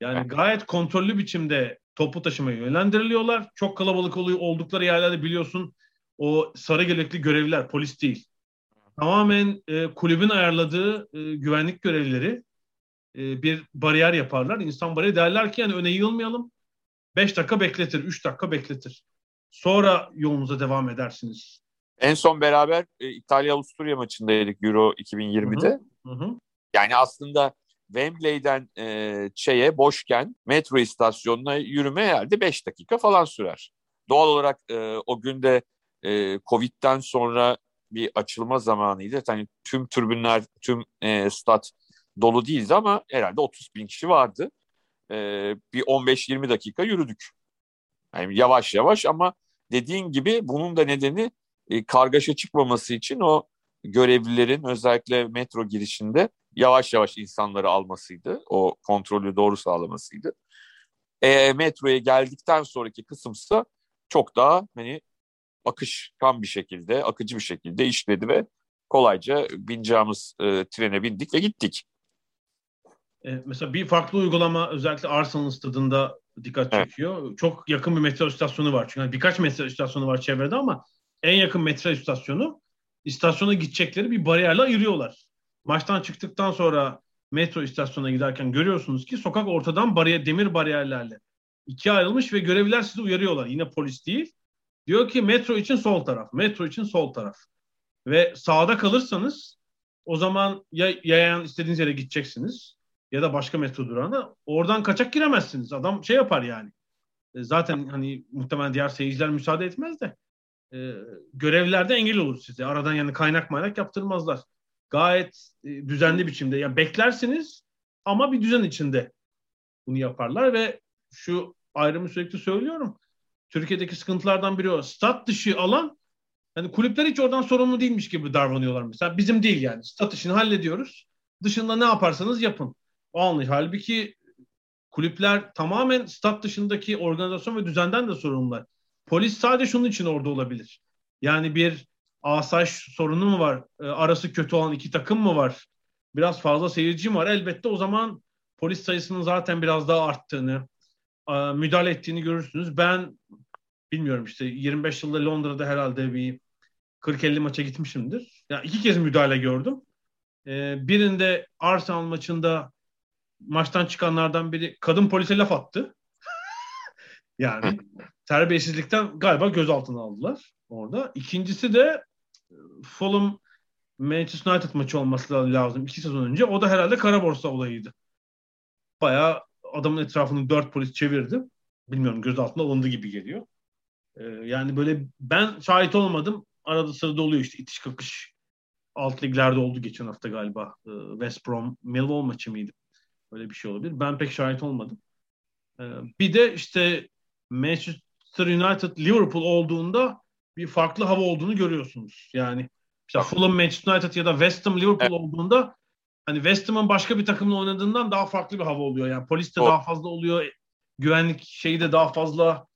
Yani gayet kontrollü biçimde topu taşımaya yönlendiriliyorlar. Çok kalabalık oluyor oldukları yerlerde biliyorsun o sarı gelekli görevliler polis değil. Tamamen e, kulübün ayarladığı e, güvenlik görevlileri e, bir bariyer yaparlar. İnsan bariyeri derler ki yani öne yığılmayalım. 5 dakika bekletir, 3 dakika bekletir. Sonra yolunuza devam edersiniz. En son beraber e, İtalya-Avusturya maçındaydık Euro 2020'de. Hı hı. Yani aslında Wembley'den e, şeye boşken metro istasyonuna yürüme herhalde 5 dakika falan sürer. Doğal olarak e, o günde e, Covid'den sonra bir açılma zamanıydı. Yani tüm türbünler, tüm e, stat dolu değildi ama herhalde 30 bin kişi vardı. E, bir 15-20 dakika yürüdük. Yani yavaş yavaş ama dediğin gibi bunun da nedeni e, kargaşa çıkmaması için o görevlilerin özellikle metro girişinde yavaş yavaş insanları almasıydı. O kontrolü doğru sağlamasıydı. E, metroya geldikten sonraki kısımsa çok daha hani akışkan bir şekilde, akıcı bir şekilde işledi ve kolayca bineceğimiz e, trene bindik ve gittik. E, mesela bir farklı uygulama özellikle Arsenal stadında dikkat çekiyor. Evet. Çok yakın bir metro istasyonu var. Çünkü birkaç metro istasyonu var çevrede ama en yakın metro istasyonu istasyona gidecekleri bir bariyerle ayırıyorlar. Maçtan çıktıktan sonra metro istasyonuna giderken görüyorsunuz ki sokak ortadan bariyer, demir bariyerlerle ikiye ayrılmış ve görevliler sizi uyarıyorlar. Yine polis değil. Diyor ki metro için sol taraf, metro için sol taraf. Ve sağda kalırsanız o zaman ya yayan istediğiniz yere gideceksiniz ya da başka metro durağına oradan kaçak giremezsiniz. Adam şey yapar yani. E, zaten hani muhtemelen diğer seyirciler müsaade etmez de e, görevlilerde engel olur size. Aradan yani kaynak maynak yaptırmazlar. Gayet e, düzenli biçimde. Yani beklersiniz ama bir düzen içinde bunu yaparlar ve şu ayrımı sürekli söylüyorum. Türkiye'deki sıkıntılardan biri o. Stat dışı alan hani kulüpler hiç oradan sorumlu değilmiş gibi davranıyorlar mesela. Bizim değil yani. Stat işini hallediyoruz. Dışında ne yaparsanız yapın. O anlayış. Halbuki kulüpler tamamen stat dışındaki organizasyon ve düzenden de sorumlular. Polis sadece şunun için orada olabilir. Yani bir asayiş sorunu mu var? E, arası kötü olan iki takım mı var? Biraz fazla seyirci mi var? Elbette o zaman polis sayısının zaten biraz daha arttığını, e, müdahale ettiğini görürsünüz. Ben bilmiyorum işte 25 yılda Londra'da herhalde bir 40-50 maça gitmişimdir. Ya yani iki kez müdahale gördüm. E, birinde Arsenal maçında maçtan çıkanlardan biri kadın polise laf attı. yani terbiyesizlikten galiba gözaltına aldılar orada. İkincisi de e, Fulham Manchester United maçı olması lazım iki sezon önce. O da herhalde kara borsa olayıydı. Bayağı adamın etrafını dört polis çevirdi. Bilmiyorum gözaltına alındı gibi geliyor. Ee, yani böyle ben şahit olmadım. Arada sırada oluyor işte itiş kakış. Alt liglerde oldu geçen hafta galiba. Ee, West Brom Millwall maçı mıydı? Öyle bir şey olabilir. Ben pek şahit olmadım. Ee, bir de işte Manchester United Liverpool olduğunda bir farklı hava olduğunu görüyorsunuz. Yani işte Fulham, Manchester United ya da West Ham, Liverpool evet. olduğunda hani West Ham'ın başka bir takımla oynadığından daha farklı bir hava oluyor. Yani polis de daha fazla oluyor. Güvenlik şeyi de daha fazla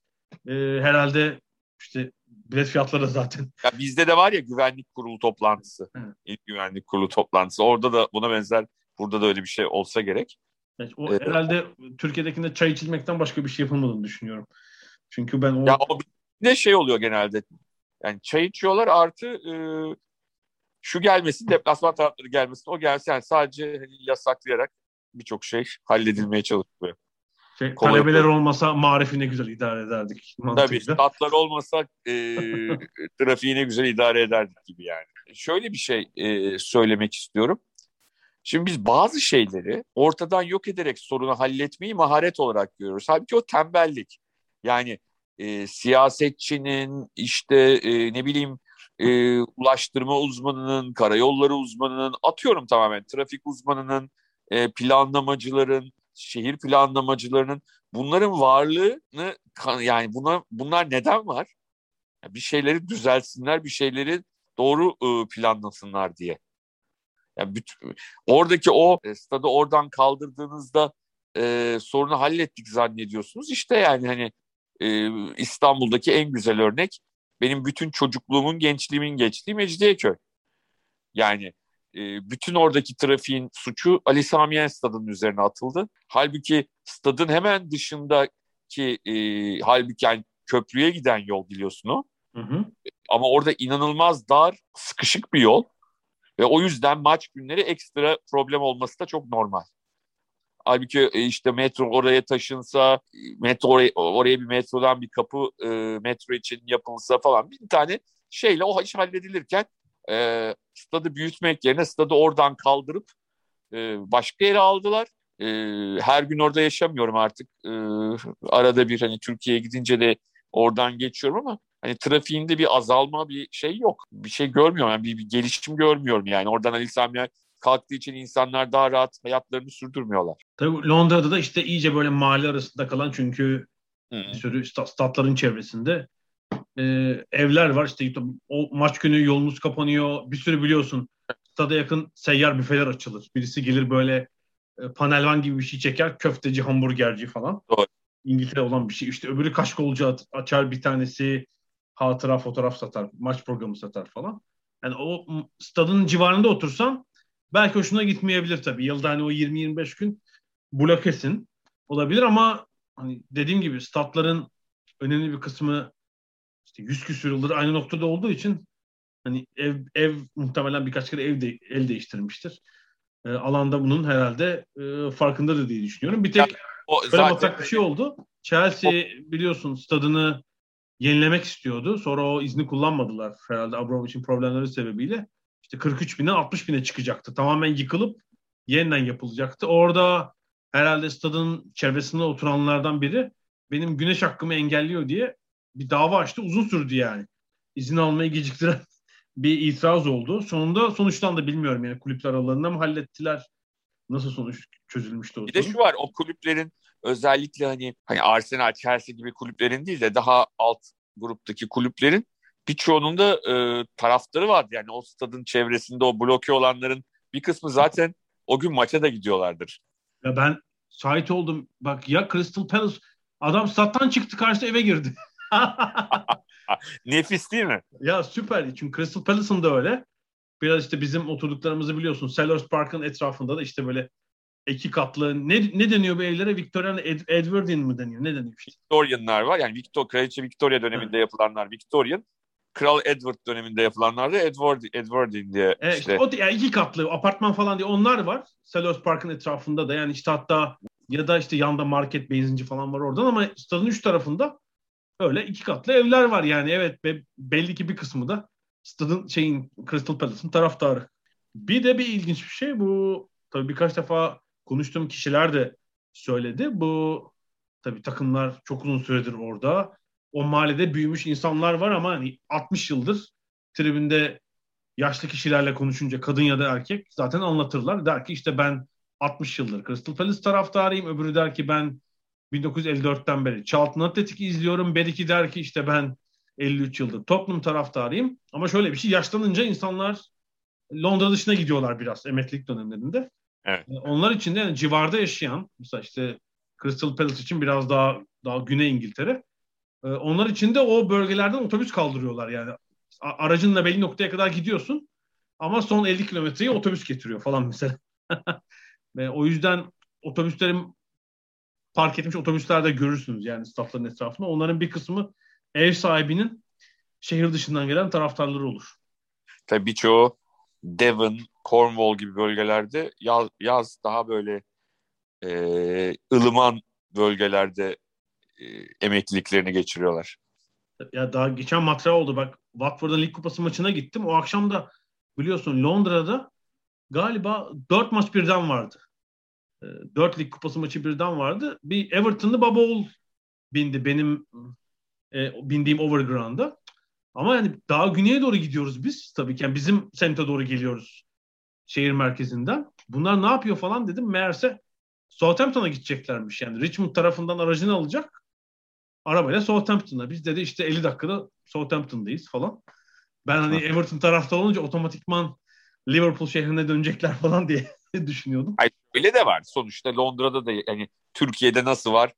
e, herhalde işte bilet fiyatları zaten. Ya bizde de var ya güvenlik kurulu toplantısı. Evet. İlk güvenlik kurulu toplantısı. Orada da buna benzer burada da öyle bir şey olsa gerek. Evet, o ee, herhalde Türkiye'dekinde çay içilmekten başka bir şey yapılmadığını düşünüyorum. Çünkü ben o... Ya o ne şey oluyor genelde. Yani çay içiyorlar artı e, şu gelmesin, deplasman tarafları gelmesin, o gelsin. Yani sadece hani yasaklayarak birçok şey halledilmeye çalışılıyor. Şey, talebeler olmasa marifi ne güzel idare ederdik. Tabii statlar olmasa e, trafiği ne güzel idare ederdik gibi yani. Şöyle bir şey e, söylemek istiyorum. Şimdi biz bazı şeyleri ortadan yok ederek sorunu halletmeyi maharet olarak görüyoruz. Halbuki o tembellik. Yani e, siyasetçinin işte e, ne bileyim e, ulaştırma uzmanının, karayolları uzmanının, atıyorum tamamen trafik uzmanının, e, planlamacıların, şehir planlamacılarının bunların varlığını yani buna bunlar neden var? Bir şeyleri düzelsinler, bir şeyleri doğru e, planlasınlar diye. Yani bütün, oradaki o e, stadı oradan kaldırdığınızda e, sorunu hallettik zannediyorsunuz. İşte yani hani e, İstanbul'daki en güzel örnek benim bütün çocukluğumun, gençliğimin geçtiği Mecidiyeköy. Yani e, bütün oradaki trafiğin suçu Ali Sami stadının üzerine atıldı. Halbuki stadın hemen dışındaki e, halbuki yani köprüye giden yol biliyorsun o. Hı hı. Ama orada inanılmaz dar, sıkışık bir yol. Ve o yüzden maç günleri ekstra problem olması da çok normal. Halbuki e, işte metro oraya taşınsa, metro oraya, oraya bir metrodan bir kapı e, metro için yapılsa falan bir tane şeyle o iş halledilirken e, stadı büyütmek yerine stadı oradan kaldırıp e, başka yere aldılar. E, her gün orada yaşamıyorum artık. E, arada bir hani Türkiye'ye gidince de oradan geçiyorum ama hani trafiğinde bir azalma bir şey yok. Bir şey görmüyorum yani bir, bir gelişim görmüyorum yani. Oradan Ali Sami kalktığı için insanlar daha rahat hayatlarını sürdürmüyorlar. Tabii Londra'da da işte iyice böyle mahalle arasında kalan çünkü Hı. bir sürü statların çevresinde e, evler var. İşte o maç günü yolunuz kapanıyor. Bir sürü biliyorsun stada yakın seyyar büfeler açılır. Birisi gelir böyle e, panelvan gibi bir şey çeker. Köfteci, hamburgerci falan. Doğru. İngiltere olan bir şey. İşte öbürü kaşkolcu açar bir tanesi hatıra fotoğraf satar, maç programı satar falan. Yani o stadın civarında otursan belki hoşuna gitmeyebilir tabii. Yılda hani o 20-25 gün blokesin olabilir ama hani dediğim gibi statların önemli bir kısmı işte 100 küsur yıldır aynı noktada olduğu için hani ev ev muhtemelen birkaç kere ev de, el değiştirmiştir. E, alanda bunun herhalde e, farkındadır diye düşünüyorum. Bir tek ya, o böyle zaten... bir şey oldu. Chelsea o... biliyorsun stadını yenilemek istiyordu. Sonra o izni kullanmadılar herhalde Abramovich'in problemleri sebebiyle. İşte 43 binden 60 bine çıkacaktı. Tamamen yıkılıp yeniden yapılacaktı. Orada herhalde stadın çevresinde oturanlardan biri benim güneş hakkımı engelliyor diye bir dava açtı. Uzun sürdü yani. İzin almayı geciktiren bir itiraz oldu. Sonunda sonuçlandı bilmiyorum yani kulüpler aralarında mı hallettiler? Nasıl sonuç çözülmüştü o Bir sorun? de şu var o kulüplerin özellikle hani hani Arsenal, Chelsea gibi kulüplerin değil de daha alt gruptaki kulüplerin birçoğunun da e, taraftarı vardı. Yani o stadın çevresinde o bloke olanların bir kısmı zaten o gün maça da gidiyorlardır. Ya ben şahit oldum. Bak ya Crystal Palace adam stat'tan çıktı karşı eve girdi. Nefis değil mi? Ya süper. Çünkü Crystal Palace'ın da öyle. Biraz işte bizim oturduklarımızı biliyorsun. Sellers Park'ın etrafında da işte böyle iki katlı ne ne deniyor bu evlere? Victorian Ed, Edwardian mı deniyor? Ne deniyor işte? Victorian'lar var. Yani Victor Kraliçe Victoria döneminde yapılanlar Victorian. Kral Edward döneminde yapılanlar da Edward Edwardin diye evet, işte. O yani iki katlı apartman falan diye onlar var. Sellers Park'ın etrafında da yani işte hatta ya da işte yanda market benzinci falan var oradan ama stadın üç tarafında öyle iki katlı evler var yani evet be, belli ki bir kısmı da stadın şeyin Crystal Palace'ın taraftarı. Bir de bir ilginç bir şey bu tabii birkaç defa konuştuğum kişiler de söyledi. Bu tabii takımlar çok uzun süredir orada. O mahallede büyümüş insanlar var ama hani 60 yıldır tribünde yaşlı kişilerle konuşunca kadın ya da erkek zaten anlatırlar. Der ki işte ben 60 yıldır Crystal Palace taraftarıyım. Öbürü der ki ben 1954'ten beri Charlton Athletic izliyorum. Beriki der ki işte ben 53 yıldır Tottenham taraftarıyım. Ama şöyle bir şey yaşlanınca insanlar Londra dışına gidiyorlar biraz emeklilik dönemlerinde. Evet. E, onlar için de yani civarda yaşayan mesela işte Crystal Palace için biraz daha daha Güney İngiltere. E, onlar için de o bölgelerden otobüs kaldırıyorlar yani. Aracınla belli noktaya kadar gidiyorsun ama son 50 kilometreyi otobüs getiriyor falan mesela. Ve o yüzden otobüslerin park etmiş otobüslerde görürsünüz yani statların etrafında. Onların bir kısmı ev sahibinin şehir dışından gelen taraftarları olur. Tabii birçoğu Devon, Cornwall gibi bölgelerde yaz, yaz daha böyle e, ılıman bölgelerde e, emekliliklerini geçiriyorlar. Ya daha geçen matra oldu bak Watford'un Lig Kupası maçına gittim. O akşam da biliyorsun Londra'da galiba dört maç birden vardı. E, dört Lig Kupası maçı birden vardı. Bir Everton'lı Baba Oğul bindi benim e, bindiğim Overground'a. Ama yani daha güneye doğru gidiyoruz biz. Tabii ki yani bizim semte doğru geliyoruz şehir merkezinden. Bunlar ne yapıyor falan dedim. Meğerse Southampton'a gideceklermiş. Yani Richmond tarafından aracını alacak. Arabayla Southampton'a. Biz dedi işte 50 dakikada Southampton'dayız falan. Ben hani Everton tarafta olunca otomatikman Liverpool şehrine dönecekler falan diye düşünüyordum. Hayır, öyle de var. Sonuçta Londra'da da yani Türkiye'de nasıl var?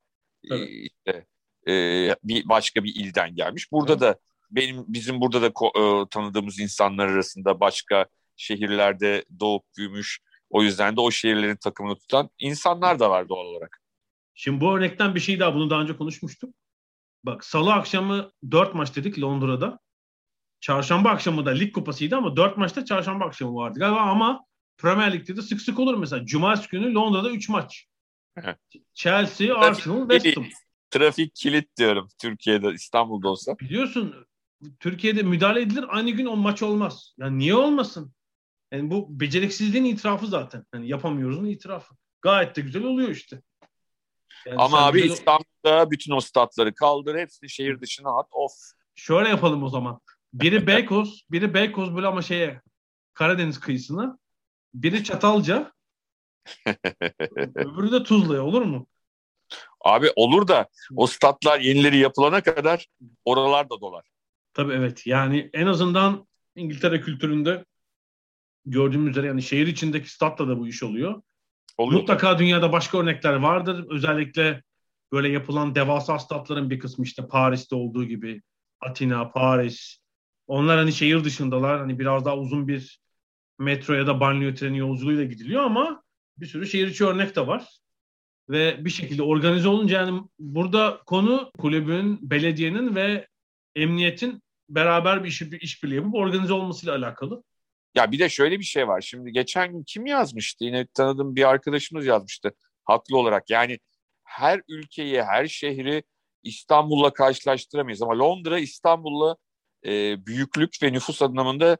Evet. İşte, e, bir başka bir ilden gelmiş. Burada evet. da benim bizim burada da e, tanıdığımız insanlar arasında başka şehirlerde doğup büyümüş o yüzden de o şehirlerin takımını tutan insanlar da var doğal olarak. Şimdi bu örnekten bir şey daha bunu daha önce konuşmuştuk. Bak salı akşamı dört maç dedik Londra'da. Çarşamba akşamı da lig kupasıydı ama dört maçta çarşamba akşamı vardı galiba ama Premier Lig'de de sık sık olur mesela. Cumartesi günü Londra'da üç maç. Chelsea, Arsenal, West Ham. Trafik kilit diyorum Türkiye'de, İstanbul'da olsa. Biliyorsun Türkiye'de müdahale edilir aynı gün o maç olmaz. Yani niye olmasın? Yani bu beceriksizliğin itirafı zaten. Yani yapamıyoruzun itirafı. Gayet de güzel oluyor işte. Yani Ama abi güzel... İstanbul'da bütün o statları kaldır, hepsini şehir dışına at. Of. Şöyle yapalım o zaman. Biri Beykoz, biri Beykoz böyle ama şeye Karadeniz kıyısına. Biri Çatalca. öbürü de Tuzla'ya olur mu? Abi olur da o statlar yenileri yapılana kadar oralar da dolar. Tabii evet. Yani en azından İngiltere kültüründe gördüğümüz üzere yani şehir içindeki statla da bu iş oluyor. Oluyor. Mutlaka dünyada başka örnekler vardır. Özellikle böyle yapılan devasa statların bir kısmı işte Paris'te olduğu gibi Atina, Paris. Onlar hani şehir dışındalar. Hani biraz daha uzun bir metro ya da banliyö treni yolculuğuyla gidiliyor ama bir sürü şehir içi örnek de var. Ve bir şekilde organize olunca yani burada konu kulübün, belediyenin ve emniyetin beraber bir iş, bir işbirliği yapıp organize olmasıyla alakalı. Ya bir de şöyle bir şey var. Şimdi geçen gün kim yazmıştı? Yine tanıdığım bir arkadaşımız yazmıştı. Haklı olarak. Yani her ülkeyi, her şehri İstanbul'la karşılaştıramayız. Ama Londra İstanbul'la e, büyüklük ve nüfus anlamında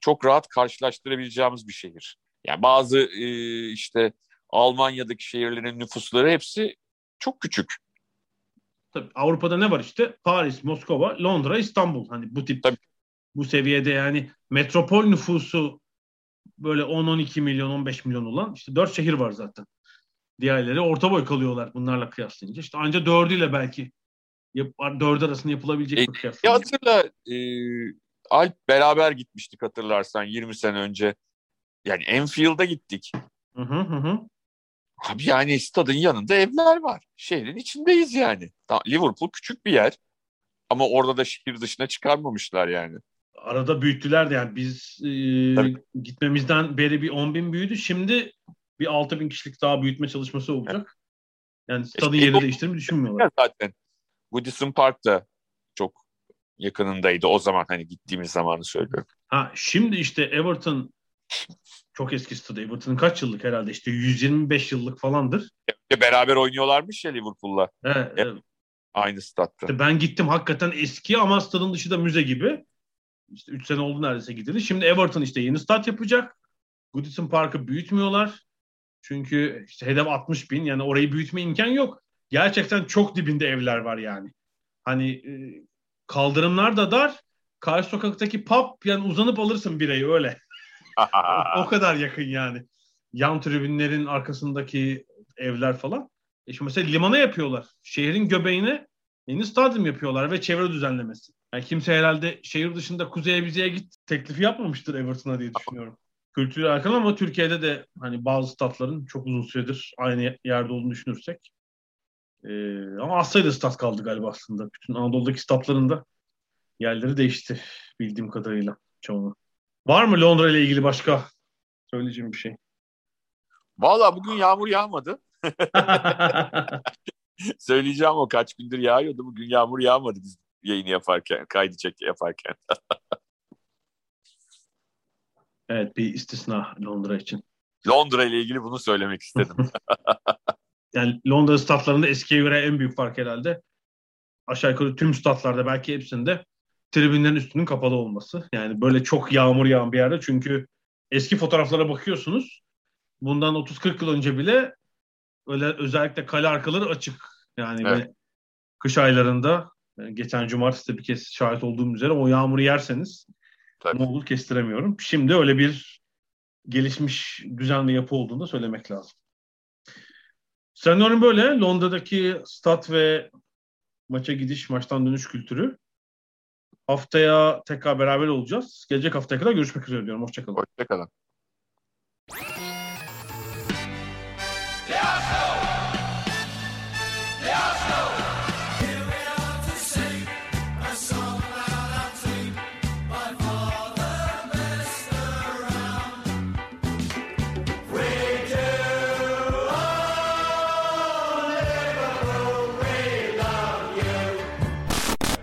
çok rahat karşılaştırabileceğimiz bir şehir. Yani bazı e, işte Almanya'daki şehirlerin nüfusları hepsi çok küçük. Tabii Avrupa'da ne var işte? Paris, Moskova, Londra, İstanbul. Hani bu tip Tabii. Bu seviyede yani metropol nüfusu böyle 10-12 milyon, 15 milyon olan işte dört şehir var zaten. Diğerleri orta boy kalıyorlar bunlarla kıyaslayınca. İşte ancak dördüyle belki yap, dört arasında yapılabilecek e, bir kıyas. Ya hatırla e, Alp beraber gitmiştik hatırlarsan 20 sene önce. Yani Enfield'a gittik. Hı hı hı. Abi yani stadın yanında evler var. Şehrin içindeyiz yani. Liverpool küçük bir yer. Ama orada da şehir dışına çıkarmamışlar yani. Arada büyüttüler de yani biz e, gitmemizden beri bir 10 bin büyüdü. Şimdi bir 6 bin kişilik daha büyütme çalışması olacak. Yani stadın işte, yerini değiştirmeyi düşünmüyorlar. Zaten Goodison Park da çok yakınındaydı o zaman hani gittiğimiz zamanı söylüyorum. Ha şimdi işte Everton çok eski stadı. Everton'ın kaç yıllık herhalde işte 125 yıllık falandır. Beraber oynuyorlarmış ya Liverpool'la. Evet, evet. Aynı statta. İşte ben gittim hakikaten eski ama stadın dışı da müze gibi. İşte 3 sene oldu neredeyse gidildi. Şimdi Everton işte yeni stat yapacak. Goodison Park'ı büyütmüyorlar. Çünkü işte hedef 60 bin. Yani orayı büyütme imkan yok. Gerçekten çok dibinde evler var yani. Hani e, kaldırımlar da dar. Karşı sokaktaki pub yani uzanıp alırsın birayı öyle. o, kadar yakın yani. Yan tribünlerin arkasındaki evler falan. E şimdi mesela limana yapıyorlar. Şehrin göbeğine yeni stadyum yapıyorlar ve çevre düzenlemesi. Yani kimse herhalde şehir dışında kuzeye bizeye git teklifi yapmamıştır Everton'a diye düşünüyorum. Kültürü alakalı ama Türkiye'de de hani bazı statların çok uzun süredir aynı yerde olduğunu düşünürsek. Ee, ama az sayıda stat kaldı galiba aslında. Bütün Anadolu'daki statların da yerleri değişti bildiğim kadarıyla çoğunu. Var mı Londra ile ilgili başka söyleyeceğim bir şey? Valla bugün yağmur yağmadı. Söyleyeceğim o kaç gündür yağıyordu. Bugün yağmur yağmadı biz yayını yaparken, kaydı çek yaparken. evet bir istisna Londra için. Londra ile ilgili bunu söylemek istedim. yani Londra statlarında eskiye göre en büyük fark herhalde aşağı yukarı tüm statlarda belki hepsinde tribünlerin üstünün kapalı olması. Yani böyle çok yağmur yağan bir yerde çünkü eski fotoğraflara bakıyorsunuz. Bundan 30-40 yıl önce bile öyle özellikle kale arkaları açık. Yani evet. kış aylarında geçen cumartesi de bir kez şahit olduğum üzere o yağmuru yerseniz Tabii. ne olur kestiremiyorum. Şimdi öyle bir gelişmiş düzenli yapı olduğunu söylemek lazım. Sanıyorum böyle Londra'daki stat ve maça gidiş, maçtan dönüş kültürü. Haftaya tekrar beraber olacağız. Gelecek haftaya kadar görüşmek üzere diyorum. Hoşçakalın. Hoşçakalın.